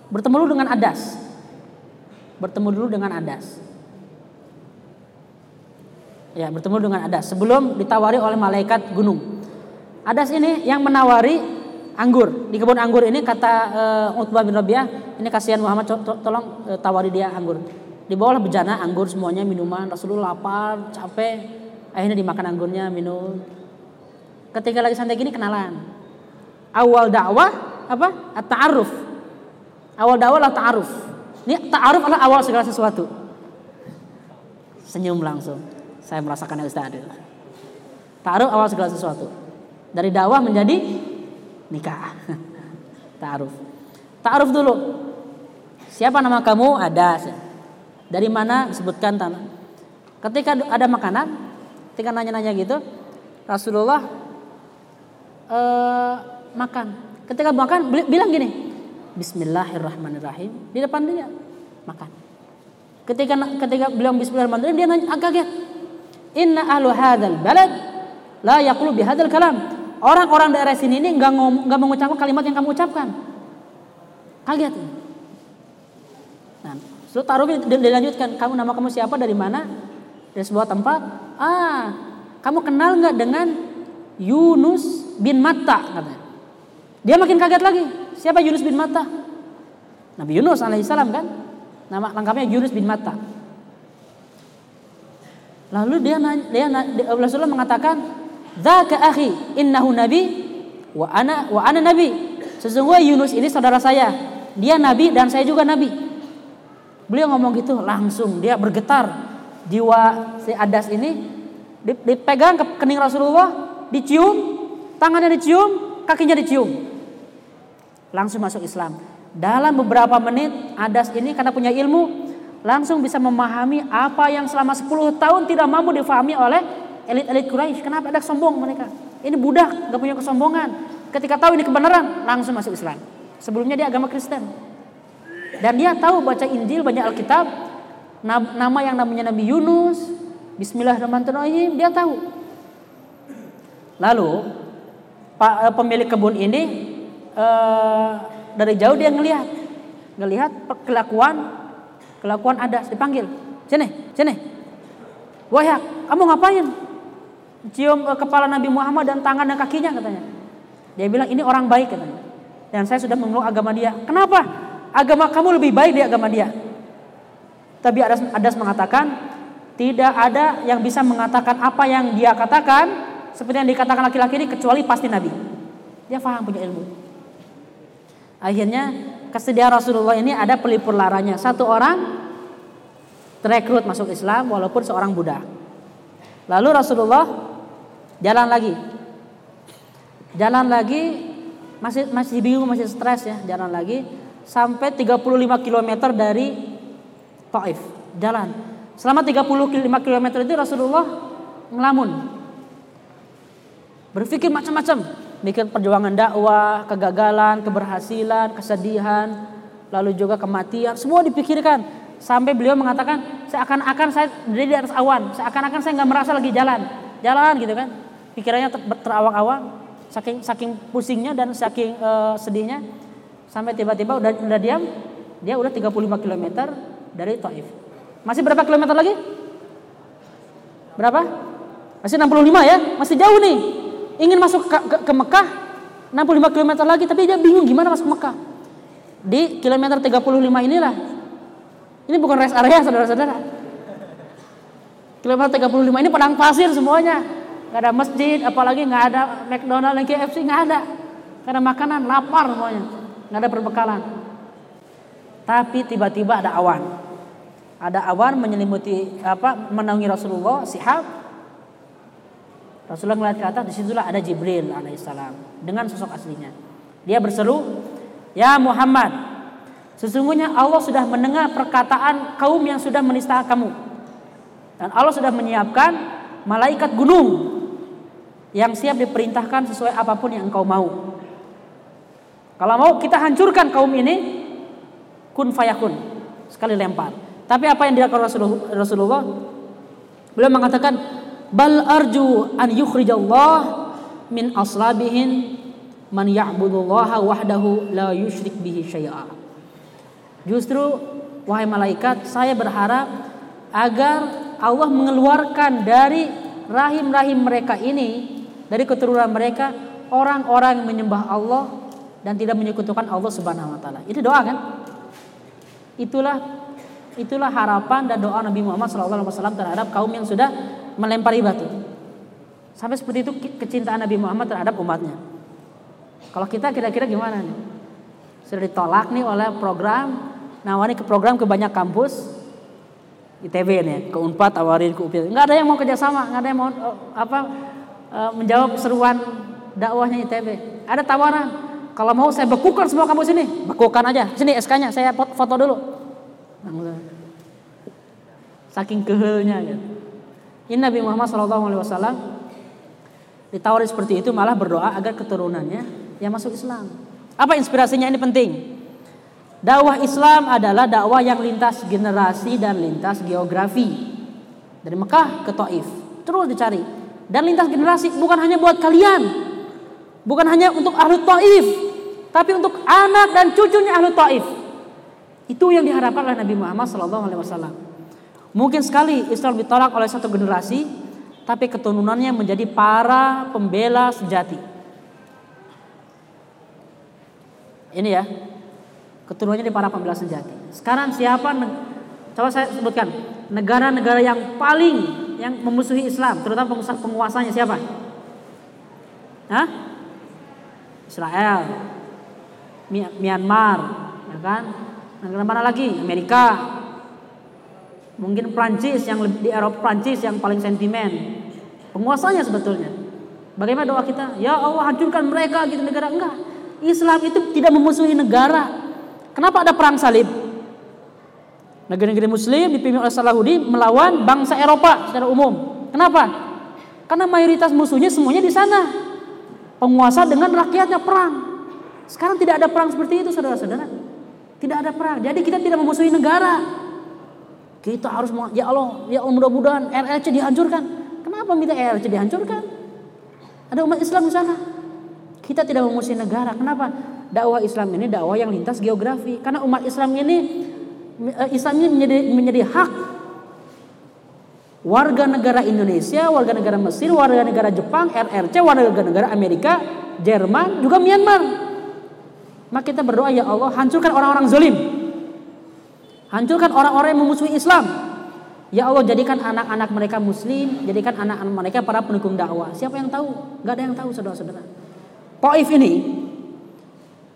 Bertemu dulu dengan Adas. Bertemu dulu dengan Adas. Ya, bertemu dengan Adas sebelum ditawari oleh malaikat gunung. Adas ini yang menawari anggur. Di kebun anggur ini kata uh, Utbah bin Rabi'ah, ini kasihan Muhammad tolong uh, tawari dia anggur. Di bawah bejana anggur semuanya minuman. Rasulullah lapar, capek. Akhirnya dimakan anggurnya, minum. Ketika lagi santai gini kenalan. Awal dakwah apa? At-ta'aruf. Awal dakwah adalah ta'aruf. Ini ta'aruf adalah awal segala sesuatu. Senyum langsung. Saya merasakan Ustaz. Ta'aruf awal segala sesuatu. Dari dakwah menjadi nikah. Ta'aruf. Ta'aruf dulu. Siapa nama kamu? Ada. Dari mana disebutkan tanah. Ketika ada makanan, ketika nanya-nanya gitu, Rasulullah uh, makan. Ketika makan bilang gini, Bismillahirrahmanirrahim di depan dia makan. Ketika ketika bilang Bismillahirrahmanirrahim dia nanya agak kaget. Inna ahlu hadzal balad la yaqulu bihadzal kalam. Orang-orang daerah sini ini nggak nggak mengucapkan kalimat yang kamu ucapkan. Kaget. Nah, Lalu taruh dilanjutkan, kamu nama kamu siapa dari mana? Dari sebuah tempat. Ah, kamu kenal nggak dengan Yunus bin? Katanya. Dia makin kaget lagi. Siapa Yunus bin Matta? Nabi Yunus alaihissalam kan? Nama lengkapnya Yunus bin Matta. Lalu dia dia, dia Rasulullah mengatakan, "Dzaka akhi, innahu nabi wa ana wa ana nabi." Sesungguhnya Yunus ini saudara saya. Dia nabi dan saya juga nabi. Beliau ngomong gitu langsung dia bergetar. Jiwa si Adas ini dipegang ke kening Rasulullah, dicium, tangannya dicium, kakinya dicium. Langsung masuk Islam. Dalam beberapa menit Adas ini karena punya ilmu langsung bisa memahami apa yang selama 10 tahun tidak mampu difahami oleh elit-elit Quraisy. Kenapa ada sombong mereka? Ini budak, gak punya kesombongan. Ketika tahu ini kebenaran, langsung masuk Islam. Sebelumnya dia agama Kristen. Dan dia tahu baca Injil, banyak Alkitab, nama yang namanya Nabi Yunus, Bismillahirrahmanirrahim, dia tahu. Lalu pak eh, pemilik kebun ini eh, dari jauh dia ngelihat, ngelihat kelakuan kelakuan ada dipanggil, sini, sini, wahyak, kamu ngapain? Cium eh, kepala Nabi Muhammad dan tangan dan kakinya katanya. Dia bilang ini orang baik katanya. Dan saya sudah memeluk agama dia. Kenapa? Agama kamu lebih baik di agama dia. Tapi Adas, Adas mengatakan tidak ada yang bisa mengatakan apa yang dia katakan seperti yang dikatakan laki-laki ini kecuali pasti Nabi. Dia faham punya ilmu. Akhirnya kesediaan Rasulullah ini ada pelipur laranya. Satu orang terekrut masuk Islam walaupun seorang budak. Lalu Rasulullah jalan lagi. Jalan lagi masih masih bingung, masih stres ya, jalan lagi sampai 35 km dari Taif. Jalan. Selama 35 km itu Rasulullah ngelamun, Berpikir macam-macam, mikir perjuangan dakwah, kegagalan, keberhasilan, kesedihan, lalu juga kematian, semua dipikirkan. Sampai beliau mengatakan, seakan-akan saya berdiri di atas awan, seakan-akan saya nggak merasa lagi jalan, jalan gitu kan. Pikirannya ter terawang-awang, saking saking pusingnya dan saking uh, sedihnya, sampai tiba-tiba udah, udah diam, dia udah 35 km dari Taif. Masih berapa kilometer lagi? Berapa? Masih 65 ya, masih jauh nih ingin masuk ke, ke, ke Mekah 65 km lagi tapi dia bingung gimana masuk Mekah. Di kilometer 35 inilah. Ini bukan rest area saudara-saudara. Kilometer 35 ini padang pasir semuanya. Gak ada masjid, apalagi nggak ada McDonald dan KFC nggak ada. Ada makanan, lapar semuanya. Nggak ada perbekalan. Tapi tiba-tiba ada awan. Ada awan menyelimuti apa menaungi Rasulullah, sihab Rasulullah melihat ke atas, di situlah ada Jibril alaihissalam dengan sosok aslinya. Dia berseru, Ya Muhammad, sesungguhnya Allah sudah mendengar perkataan kaum yang sudah menista kamu. Dan Allah sudah menyiapkan malaikat gunung yang siap diperintahkan sesuai apa pun yang engkau mau. Kalau mau kita hancurkan kaum ini, kun fayakun, sekali lempar. Tapi apa yang dilakukan Rasulullah? Beliau mengatakan bal arju an yukhrijallah min aslabihin man ya'budullaha wahdahu la yusyrik bihi syai'a. Justru wahai malaikat, saya berharap agar Allah mengeluarkan dari rahim-rahim mereka ini, dari keturunan mereka orang-orang yang menyembah Allah dan tidak menyekutukan Allah Subhanahu wa taala. Itu doa kan? Itulah itulah harapan dan doa Nabi Muhammad SAW terhadap kaum yang sudah melempari batu. Sampai seperti itu kecintaan Nabi Muhammad terhadap umatnya. Kalau kita kira-kira gimana nih? Sudah ditolak nih oleh program, nawani ke program ke banyak kampus, ITB nih, ke Unpad, tawarin ke UPI. Nggak ada yang mau kerjasama, nggak ada yang mau uh, apa uh, menjawab seruan dakwahnya ITB. Ada tawaran, kalau mau saya bekukan semua kampus ini, bekukan aja. Sini SK-nya, saya foto dulu. Saking kehelnya gitu. Ini Nabi Muhammad SAW ditawari seperti itu malah berdoa agar keturunannya yang masuk Islam. Apa inspirasinya ini penting? Dakwah Islam adalah dakwah yang lintas generasi dan lintas geografi. Dari Mekah ke Taif. Terus dicari. Dan lintas generasi bukan hanya buat kalian. Bukan hanya untuk ahlu Taif. Tapi untuk anak dan cucunya ahlu Taif. Itu yang diharapkan oleh Nabi Muhammad SAW. Mungkin sekali Islam ditolak oleh satu generasi, tapi keturunannya menjadi para pembela sejati. Ini ya, keturunannya di para pembela sejati. Sekarang siapa? Coba saya sebutkan negara-negara yang paling yang memusuhi Islam, terutama penguasa penguasanya siapa? Hah? Israel, Myanmar, ya kan? Negara mana lagi? Amerika, Mungkin Prancis yang di Eropa Prancis yang paling sentimen. Penguasanya sebetulnya. Bagaimana doa kita? Ya Allah hancurkan mereka gitu negara enggak. Islam itu tidak memusuhi negara. Kenapa ada perang salib? Negara-negara muslim dipimpin oleh Salahuddin melawan bangsa Eropa secara umum. Kenapa? Karena mayoritas musuhnya semuanya di sana. Penguasa dengan rakyatnya perang. Sekarang tidak ada perang seperti itu saudara-saudara. Tidak ada perang. Jadi kita tidak memusuhi negara. Kita harus ya Allah, ya Allah mudah-mudahan RRC dihancurkan. Kenapa minta RRC dihancurkan? Ada umat Islam di sana. Kita tidak memusuhi negara. Kenapa? Dakwah Islam ini dakwah yang lintas geografi. Karena umat Islam ini eh, Islam ini menjadi menjadi hak warga negara Indonesia, warga negara Mesir, warga negara Jepang, RRC, warga negara Amerika, Jerman, juga Myanmar. Maka kita berdoa ya Allah, hancurkan orang-orang zalim. Hancurkan orang-orang yang memusuhi Islam. Ya Allah jadikan anak-anak mereka muslim, jadikan anak-anak mereka para pendukung dakwah. Siapa yang tahu? Gak ada yang tahu saudara-saudara. Taif ini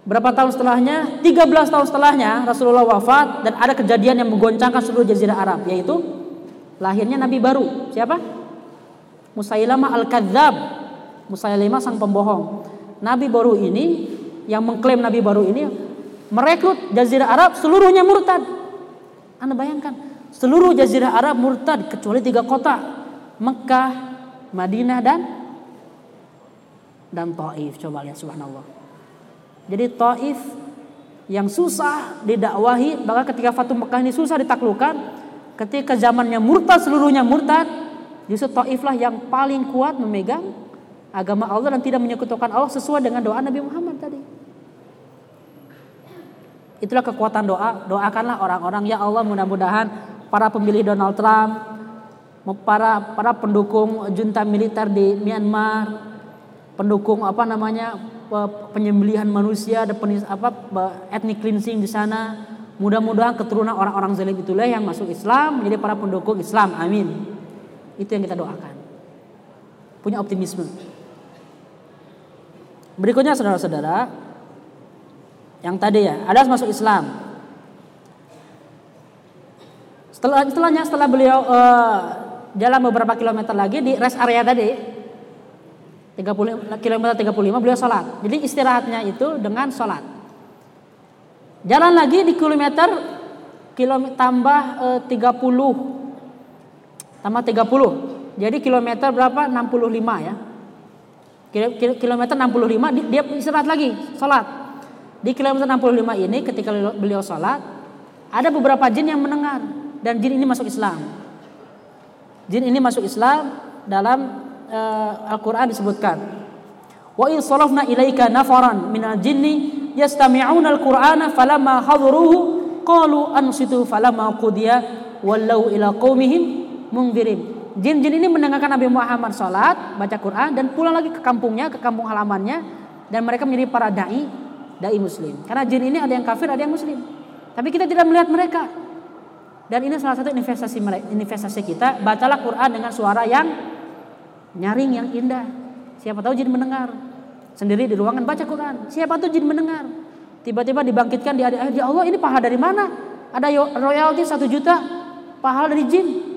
berapa tahun setelahnya? 13 tahun setelahnya Rasulullah wafat dan ada kejadian yang menggoncangkan seluruh jazirah Arab yaitu lahirnya nabi baru. Siapa? Musailamah al-Kadzab. Musailamah sang pembohong. Nabi baru ini yang mengklaim nabi baru ini merekrut jazirah Arab seluruhnya murtad. Anda bayangkan, Seluruh jazirah Arab murtad kecuali tiga kota. Mekah, Madinah dan dan Taif. Coba lihat subhanallah. Jadi Taif yang susah didakwahi, bahkan ketika Fatu Mekah ini susah ditaklukkan, ketika zamannya murtad seluruhnya murtad, justru Taif lah yang paling kuat memegang agama Allah dan tidak menyekutukan Allah sesuai dengan doa Nabi Muhammad tadi. Itulah kekuatan doa. Doakanlah orang-orang ya Allah mudah-mudahan para pemilih Donald Trump, para para pendukung junta militer di Myanmar, pendukung apa namanya penyembelihan manusia dan penis, apa ethnic cleansing di sana. Mudah-mudahan keturunan orang-orang zalim itulah yang masuk Islam menjadi para pendukung Islam. Amin. Itu yang kita doakan. Punya optimisme. Berikutnya saudara-saudara, yang tadi ya, ada masuk Islam. Setelah setelahnya setelah beliau uh, jalan beberapa kilometer lagi di rest area tadi 30 kilometer 35 beliau sholat. Jadi istirahatnya itu dengan sholat. Jalan lagi di kilometer kilometer tambah uh, 30 tambah 30. Jadi kilometer berapa? 65 ya. Kilometer 65 dia istirahat lagi, sholat. Di kilometer 65 ini ketika beliau sholat ada beberapa jin yang mendengar dan jin ini masuk Islam. Jin ini masuk Islam dalam uh, Al-Qur'an disebutkan. Wa in sarafna ilaika nafaran minal jinni yastami'una al-Qur'ana falamma hadaruhu qalu ansitu falamma qudiya wallau ila qaumihim munzirin. Jin-jin ini mendengarkan Nabi Muhammad salat, baca Quran dan pulang lagi ke kampungnya, ke kampung halamannya dan mereka menjadi para dai, dai muslim. Karena jin ini ada yang kafir, ada yang muslim. Tapi kita tidak melihat mereka. Dan ini salah satu investasi investasi kita. Bacalah Quran dengan suara yang nyaring yang indah. Siapa tahu jin mendengar. Sendiri di ruangan baca Quran. Siapa tahu jin mendengar. Tiba-tiba dibangkitkan di ya Allah ini pahala dari mana? Ada royalti satu juta pahala dari jin.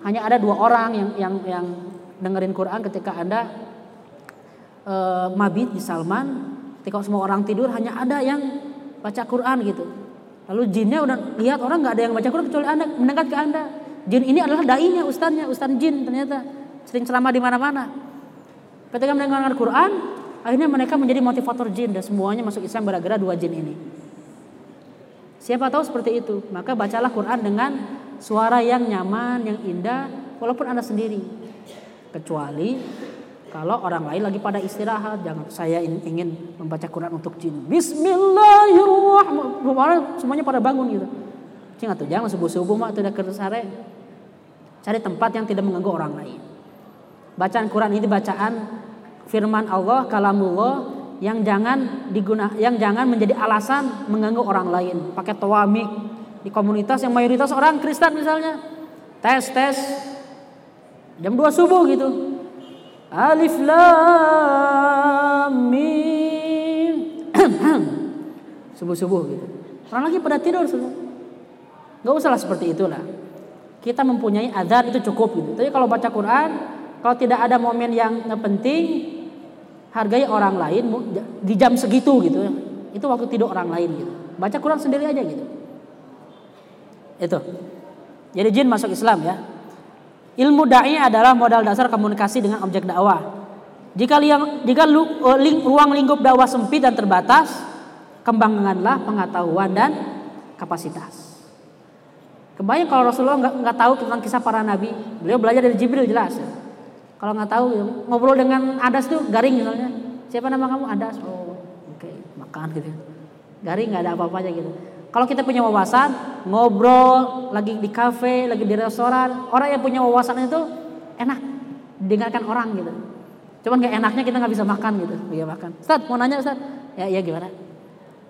Hanya ada dua orang yang yang yang dengerin Quran ketika anda uh, mabit di Salman. Ketika semua orang tidur hanya ada yang baca Quran gitu. Lalu jinnya udah lihat orang nggak ada yang baca Quran kecuali anda mendekat ke anda. Jin ini adalah dainya, ustaznya, ustaz jin ternyata sering ceramah di mana-mana. Ketika mendengarkan Quran, akhirnya mereka menjadi motivator jin dan semuanya masuk Islam gara-gara dua jin ini. Siapa tahu seperti itu, maka bacalah Quran dengan suara yang nyaman, yang indah, walaupun anda sendiri. Kecuali kalau orang lain lagi pada istirahat, jangan saya ingin membaca Quran untuk jin. Bismillahirrahmanirrahim. Semuanya pada bangun gitu. Jangan tuh, jangan subuh-subuh mah tidak sare. Cari tempat yang tidak mengganggu orang lain. Bacaan Quran ini bacaan firman Allah, kalamullah yang jangan diguna, yang jangan menjadi alasan mengganggu orang lain. Pakai tawamik di komunitas yang mayoritas orang Kristen misalnya. Tes tes jam 2 subuh gitu Alif Lam Mim. Subuh-subuh gitu. Orang lagi pada tidur semua. Gak usah lah seperti itulah. Kita mempunyai adar itu cukup gitu. Tapi kalau baca Quran, kalau tidak ada momen yang penting, hargai orang lain di jam segitu gitu. Itu waktu tidur orang lain gitu. Baca Quran sendiri aja gitu. Itu. Jadi jin masuk Islam ya. Ilmu dai adalah modal dasar komunikasi dengan objek dakwah. Jika, liang, jika lu, uh, ling, ruang lingkup dakwah sempit dan terbatas, kembangkanlah pengetahuan dan kapasitas. Kebayang kalau Rasulullah nggak nggak tahu tentang kisah para nabi, beliau belajar dari Jibril jelas. Ya. Kalau nggak tahu, ya, ngobrol dengan Adas tuh garing misalnya. Siapa nama kamu? Adas. Oh, oke, okay. makan gitu. Garing nggak ada apa-apanya gitu. Kalau kita punya wawasan, ngobrol lagi di kafe, lagi di restoran, orang yang punya wawasan itu enak didengarkan orang gitu. Cuman gak enaknya kita nggak bisa makan gitu, iya makan. Ustaz mau nanya Ustaz, ya iya gimana?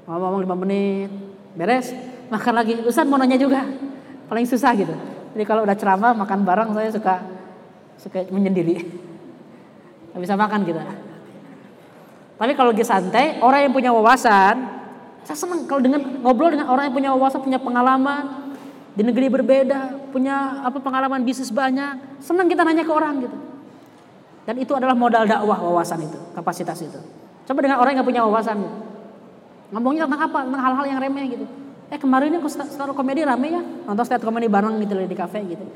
Mau ngomong lima menit, beres, makan lagi. Ustaz mau nanya juga, paling susah gitu. Jadi kalau udah ceramah makan bareng saya suka suka menyendiri, nggak bisa makan kita. Tapi kalau lagi santai, orang yang punya wawasan, saya senang kalau dengan ngobrol dengan orang yang punya wawasan, punya pengalaman di negeri berbeda, punya apa pengalaman bisnis banyak. Senang kita nanya ke orang gitu. Dan itu adalah modal dakwah wawasan itu, kapasitas itu. Coba dengan orang yang punya wawasan. Ngomongnya tentang apa? Tentang hal-hal yang remeh gitu. Eh kemarin ini stand komedi rame ya, nonton stand komedi bareng gitu di kafe gitu.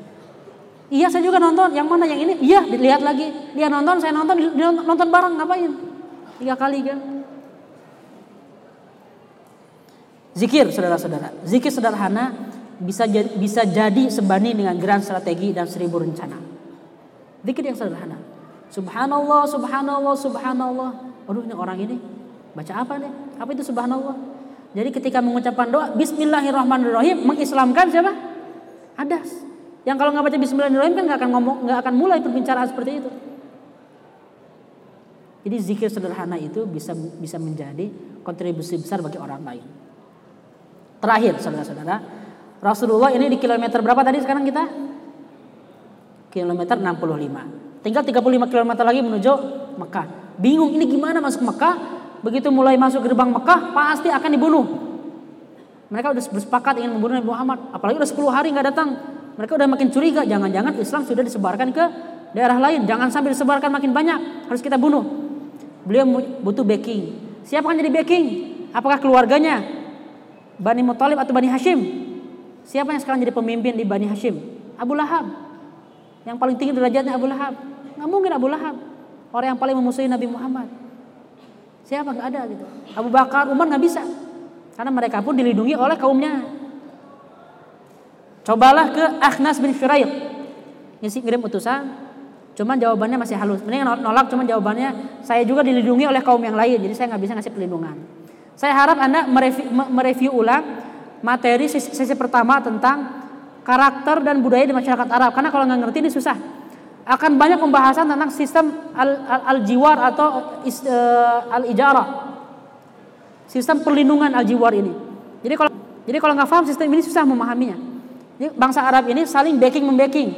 Iya saya juga nonton, yang mana yang ini? Iya dilihat lagi. Dia nonton, saya nonton, dia nonton bareng ngapain? Tiga kali kan. Zikir saudara-saudara. Zikir sederhana bisa jadi, bisa jadi sebanding dengan grand strategi dan seribu rencana. Zikir yang sederhana. Subhanallah, subhanallah, subhanallah. Aduh ini orang ini baca apa nih? Apa itu subhanallah? Jadi ketika mengucapkan doa Bismillahirrahmanirrahim mengislamkan siapa? Adas. Yang kalau nggak baca Bismillahirrahmanirrahim kan nggak akan ngomong, nggak akan mulai perbincangan seperti itu. Jadi zikir sederhana itu bisa bisa menjadi kontribusi besar bagi orang lain. Terakhir saudara-saudara, Rasulullah ini di kilometer berapa tadi sekarang kita? Kilometer 65. Tinggal 35 km lagi menuju Mekah. Bingung ini gimana masuk Mekah? Begitu mulai masuk gerbang Mekah pasti akan dibunuh. Mereka udah bersepakat ingin membunuh Nabi Muhammad. Apalagi udah 10 hari nggak datang. Mereka udah makin curiga. Jangan-jangan Islam sudah disebarkan ke daerah lain. Jangan sampai disebarkan makin banyak. Harus kita bunuh. Beliau butuh backing. Siapa yang jadi backing? Apakah keluarganya? Bani Muthalib atau Bani Hashim? Siapa yang sekarang jadi pemimpin di Bani Hashim? Abu Lahab. Yang paling tinggi derajatnya Abu Lahab. Nggak mungkin Abu Lahab. Orang yang paling memusuhi Nabi Muhammad. Siapa nggak ada gitu. Abu Bakar, Umar nggak bisa. Karena mereka pun dilindungi oleh kaumnya. Cobalah ke Akhnas bin Shuraib. Ngisi ngirim utusan. Cuman jawabannya masih halus. Mending nolak cuman jawabannya saya juga dilindungi oleh kaum yang lain. Jadi saya nggak bisa ngasih perlindungan. Saya harap Anda mereview, mereview ulang materi sesi, sesi pertama tentang karakter dan budaya di masyarakat Arab. Karena kalau nggak ngerti ini susah. Akan banyak pembahasan tentang sistem al-jiwar al, al atau uh, al-ijarah. Sistem perlindungan al-jiwar ini. Jadi kalau jadi kalau nggak paham sistem ini susah memahaminya. Bangsa Arab ini saling backing membacking.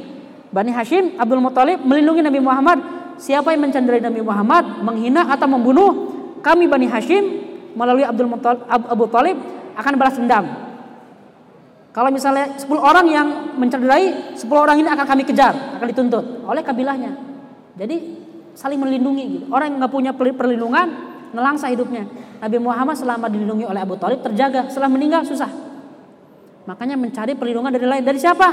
Bani Hashim, Abdul Muthalib melindungi Nabi Muhammad. Siapa yang mencederai Nabi Muhammad, menghina atau membunuh, kami Bani Hashim melalui Abdul Muttalib, Abu Talib akan balas dendam. Kalau misalnya 10 orang yang mencederai, 10 orang ini akan kami kejar, akan dituntut oleh kabilahnya. Jadi saling melindungi gitu. Orang yang nggak punya perlindungan, nelangsa hidupnya. Nabi Muhammad selama dilindungi oleh Abu Talib terjaga, setelah meninggal susah. Makanya mencari perlindungan dari lain. Dari siapa?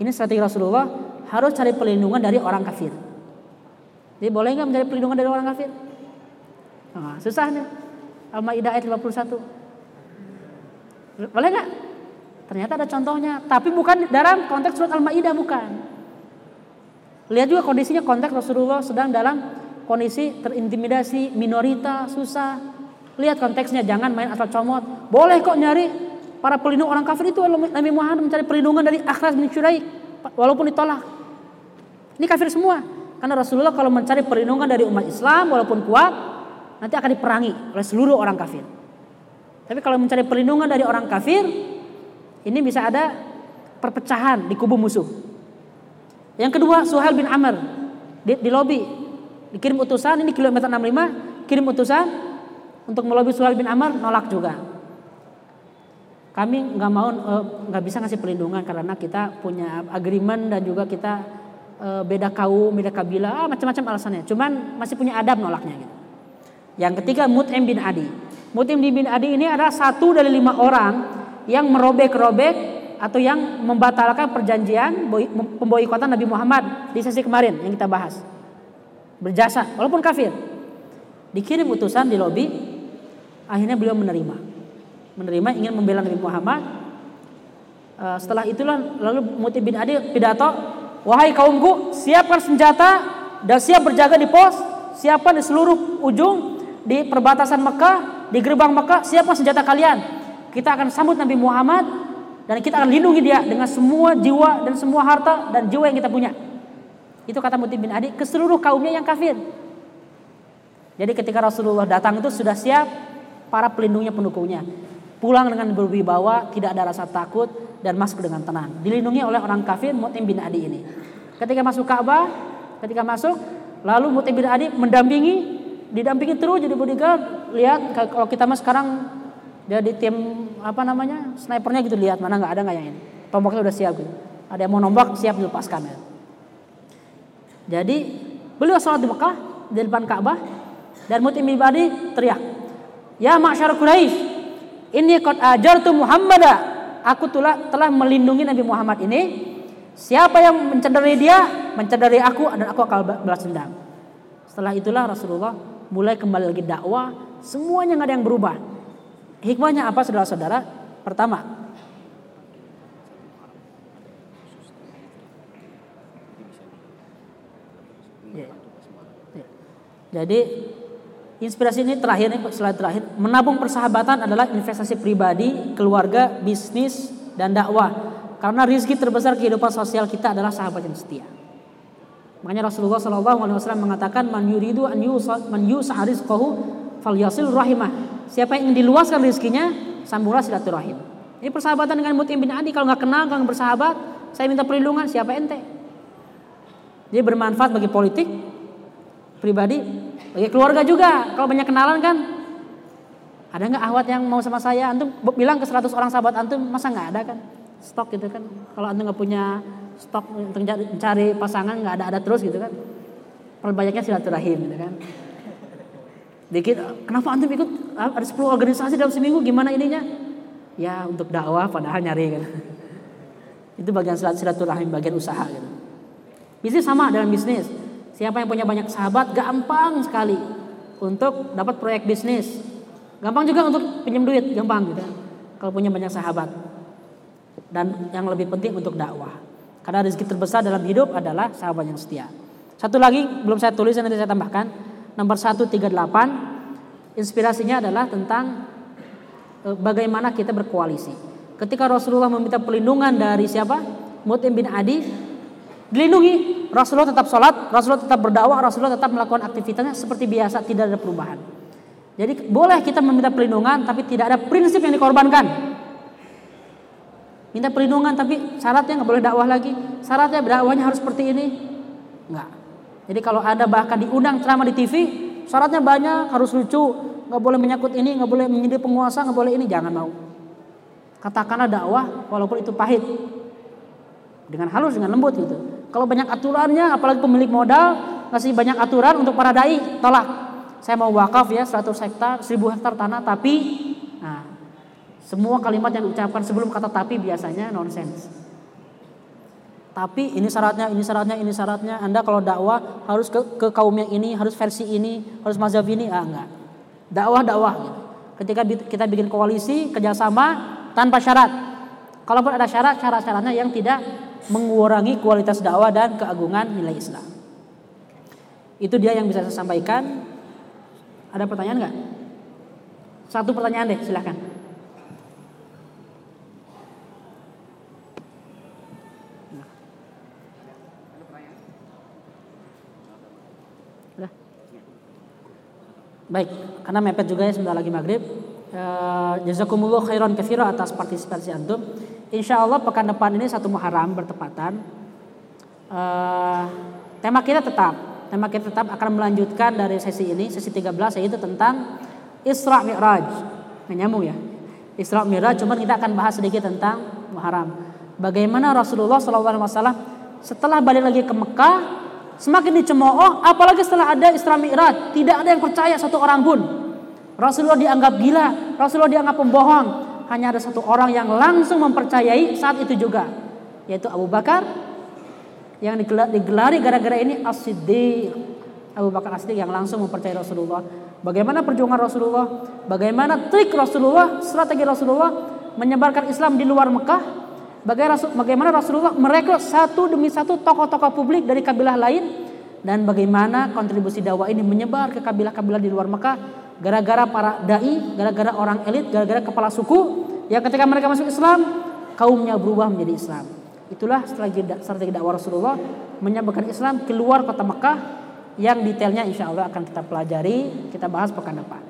Ini strategi Rasulullah harus cari perlindungan dari orang kafir. Jadi boleh nggak mencari perlindungan dari orang kafir? Nah, susah nih. Al-Maidah ayat 51. Boleh nggak? Ternyata ada contohnya, tapi bukan dalam konteks surat Al-Maidah bukan. Lihat juga kondisinya konteks Rasulullah sedang dalam kondisi terintimidasi, minoritas, susah. Lihat konteksnya, jangan main asal comot. Boleh kok nyari para pelindung orang kafir itu Nabi Muhammad mencari perlindungan dari Akhlas bin Syuraik walaupun ditolak. Ini kafir semua. Karena Rasulullah kalau mencari perlindungan dari umat Islam walaupun kuat, nanti akan diperangi oleh seluruh orang kafir. Tapi kalau mencari perlindungan dari orang kafir, ini bisa ada perpecahan di kubu musuh. Yang kedua, Suhail bin Amr di, di lobi dikirim utusan ini kilometer 65 kirim utusan untuk melobi Suhail bin Amr nolak juga. Kami nggak mau eh, nggak bisa ngasih perlindungan karena kita punya agreement dan juga kita uh, beda kaum, beda kabilah, ah, macam-macam alasannya. Cuman masih punya adab nolaknya gitu. Yang ketiga Mut'im bin Adi. Mut'im bin Adi ini adalah satu dari lima orang yang merobek-robek atau yang membatalkan perjanjian pemboikotan Nabi Muhammad di sesi kemarin yang kita bahas. Berjasa walaupun kafir. Dikirim utusan di lobi, akhirnya beliau menerima. Menerima ingin membela Nabi Muhammad. Uh, setelah itulah lalu Mut'im bin Adi pidato, "Wahai kaumku, siapkan senjata dan siap berjaga di pos, siapkan di seluruh ujung di perbatasan Mekah, di gerbang Mekah, siapa senjata kalian? Kita akan sambut Nabi Muhammad dan kita akan lindungi dia dengan semua jiwa dan semua harta dan jiwa yang kita punya. Itu kata Mutim bin Adi ke seluruh kaumnya yang kafir. Jadi ketika Rasulullah datang itu sudah siap para pelindungnya pendukungnya. Pulang dengan berwibawa, tidak ada rasa takut dan masuk dengan tenang. Dilindungi oleh orang kafir Mutim bin Adi ini. Ketika masuk Ka'bah, ketika masuk, lalu Mutim bin Adi mendampingi didampingi terus jadi bodyguard lihat kalau kita mas sekarang dia di tim apa namanya snipernya gitu lihat mana nggak ada nggak yang ini tombaknya udah siap gitu ada yang mau nombak siap dilepaskan ya. jadi beliau sholat di Mekah di depan Ka'bah dan Mutim ibadi teriak ya masyarakat Quraisy ini kot ajar tuh Muhammad aku telah telah melindungi Nabi Muhammad ini siapa yang mencederai dia mencederai aku dan aku akan balas dendam setelah itulah Rasulullah mulai kembali lagi dakwah, semuanya nggak ada yang berubah. Hikmahnya apa saudara-saudara? Pertama, ya. Ya. Jadi inspirasi ini terakhir nih slide terakhir menabung persahabatan adalah investasi pribadi, keluarga, bisnis dan dakwah. Karena rizki terbesar kehidupan sosial kita adalah sahabat yang setia. Makanya Rasulullah Shallallahu Alaihi Wasallam mengatakan man yuridu an yusah man rizqahu falyasil rahimah. Siapa yang ingin diluaskan rizkinya, sambunglah silaturahim. Ini persahabatan dengan Mutim bin Adi kalau nggak kenal, kalau bersahabat, saya minta perlindungan siapa ente? Jadi bermanfaat bagi politik, pribadi, bagi keluarga juga. Kalau banyak kenalan kan, ada nggak ahwat yang mau sama saya? Antum bilang ke 100 orang sahabat antum, masa nggak ada kan? Stok gitu kan. Kalau antum nggak punya stok untuk mencari pasangan nggak ada ada terus gitu kan perbanyaknya silaturahim gitu kan dikit kenapa antum ikut ada 10 organisasi dalam seminggu gimana ininya ya untuk dakwah padahal nyari kan itu bagian silaturahim bagian usaha gitu bisnis sama dalam bisnis siapa yang punya banyak sahabat gampang sekali untuk dapat proyek bisnis gampang juga untuk pinjam duit gampang gitu kalau punya banyak sahabat dan yang lebih penting untuk dakwah karena rezeki terbesar dalam hidup adalah sahabat yang setia. Satu lagi belum saya tulis nanti saya tambahkan. Nomor 138 inspirasinya adalah tentang e, bagaimana kita berkoalisi. Ketika Rasulullah meminta perlindungan dari siapa? Mutim bin Adi dilindungi. Rasulullah tetap sholat, Rasulullah tetap berdakwah, Rasulullah tetap melakukan aktivitasnya seperti biasa, tidak ada perubahan. Jadi boleh kita meminta perlindungan, tapi tidak ada prinsip yang dikorbankan. Minta perlindungan tapi syaratnya nggak boleh dakwah lagi. Syaratnya dakwahnya harus seperti ini. Enggak. Jadi kalau ada bahkan diundang ceramah di TV, syaratnya banyak, harus lucu, nggak boleh menyangkut ini, nggak boleh menjadi penguasa, nggak boleh ini, jangan mau. Katakanlah dakwah walaupun itu pahit. Dengan halus, dengan lembut gitu. Kalau banyak aturannya, apalagi pemilik modal ngasih banyak aturan untuk para dai, tolak. Saya mau wakaf ya 100 hektar, 1000 hektar tanah, tapi nah, semua kalimat yang diucapkan sebelum kata tapi biasanya nonsens. Tapi ini syaratnya, ini syaratnya, ini syaratnya. Anda kalau dakwah harus ke, ke kaum yang ini, harus versi ini, harus mazhab ini. Ah enggak. Dakwah, dakwah. Ketika kita bikin koalisi, kerjasama tanpa syarat. Kalaupun ada syarat, syarat-syaratnya yang tidak mengurangi kualitas dakwah dan keagungan nilai Islam. Itu dia yang bisa saya sampaikan. Ada pertanyaan nggak? Satu pertanyaan deh, silahkan. Baik, karena mepet juga ya sebentar lagi maghrib. Uh, jazakumullah khairan kathira atas partisipasi antum. Insya Allah pekan depan ini satu Muharram bertepatan. Uh, tema kita tetap, tema kita tetap akan melanjutkan dari sesi ini, sesi 13 yaitu tentang Isra Mi'raj. Menyambung ya. Isra Mi'raj, cuma kita akan bahas sedikit tentang Muharram. Bagaimana Rasulullah SAW setelah balik lagi ke Mekah semakin dicemooh apalagi setelah ada Isra Mi'raj tidak ada yang percaya satu orang pun Rasulullah dianggap gila Rasulullah dianggap pembohong hanya ada satu orang yang langsung mempercayai saat itu juga yaitu Abu Bakar yang digelari gara-gara ini As-Siddiq. Abu Bakar As-Siddiq yang langsung mempercayai Rasulullah. Bagaimana perjuangan Rasulullah? Bagaimana trik Rasulullah strategi Rasulullah menyebarkan Islam di luar Mekah? Bagaimana Rasulullah merekrut satu demi satu tokoh-tokoh publik dari kabilah lain? Dan bagaimana kontribusi dakwah ini menyebar ke kabilah-kabilah di luar Mekah gara-gara para dai, gara-gara orang elit, gara-gara kepala suku yang ketika mereka masuk Islam kaumnya berubah menjadi Islam. Itulah strategi, strategi dakwah Rasulullah menyebarkan Islam keluar kota Mekah yang detailnya insya Allah akan kita pelajari, kita bahas pekan depan.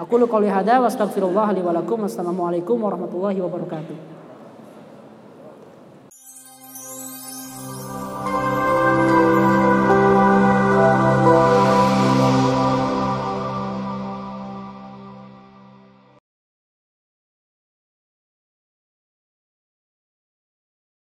Aku lu hada. Wassalamualaikum warahmatullahi wabarakatuh.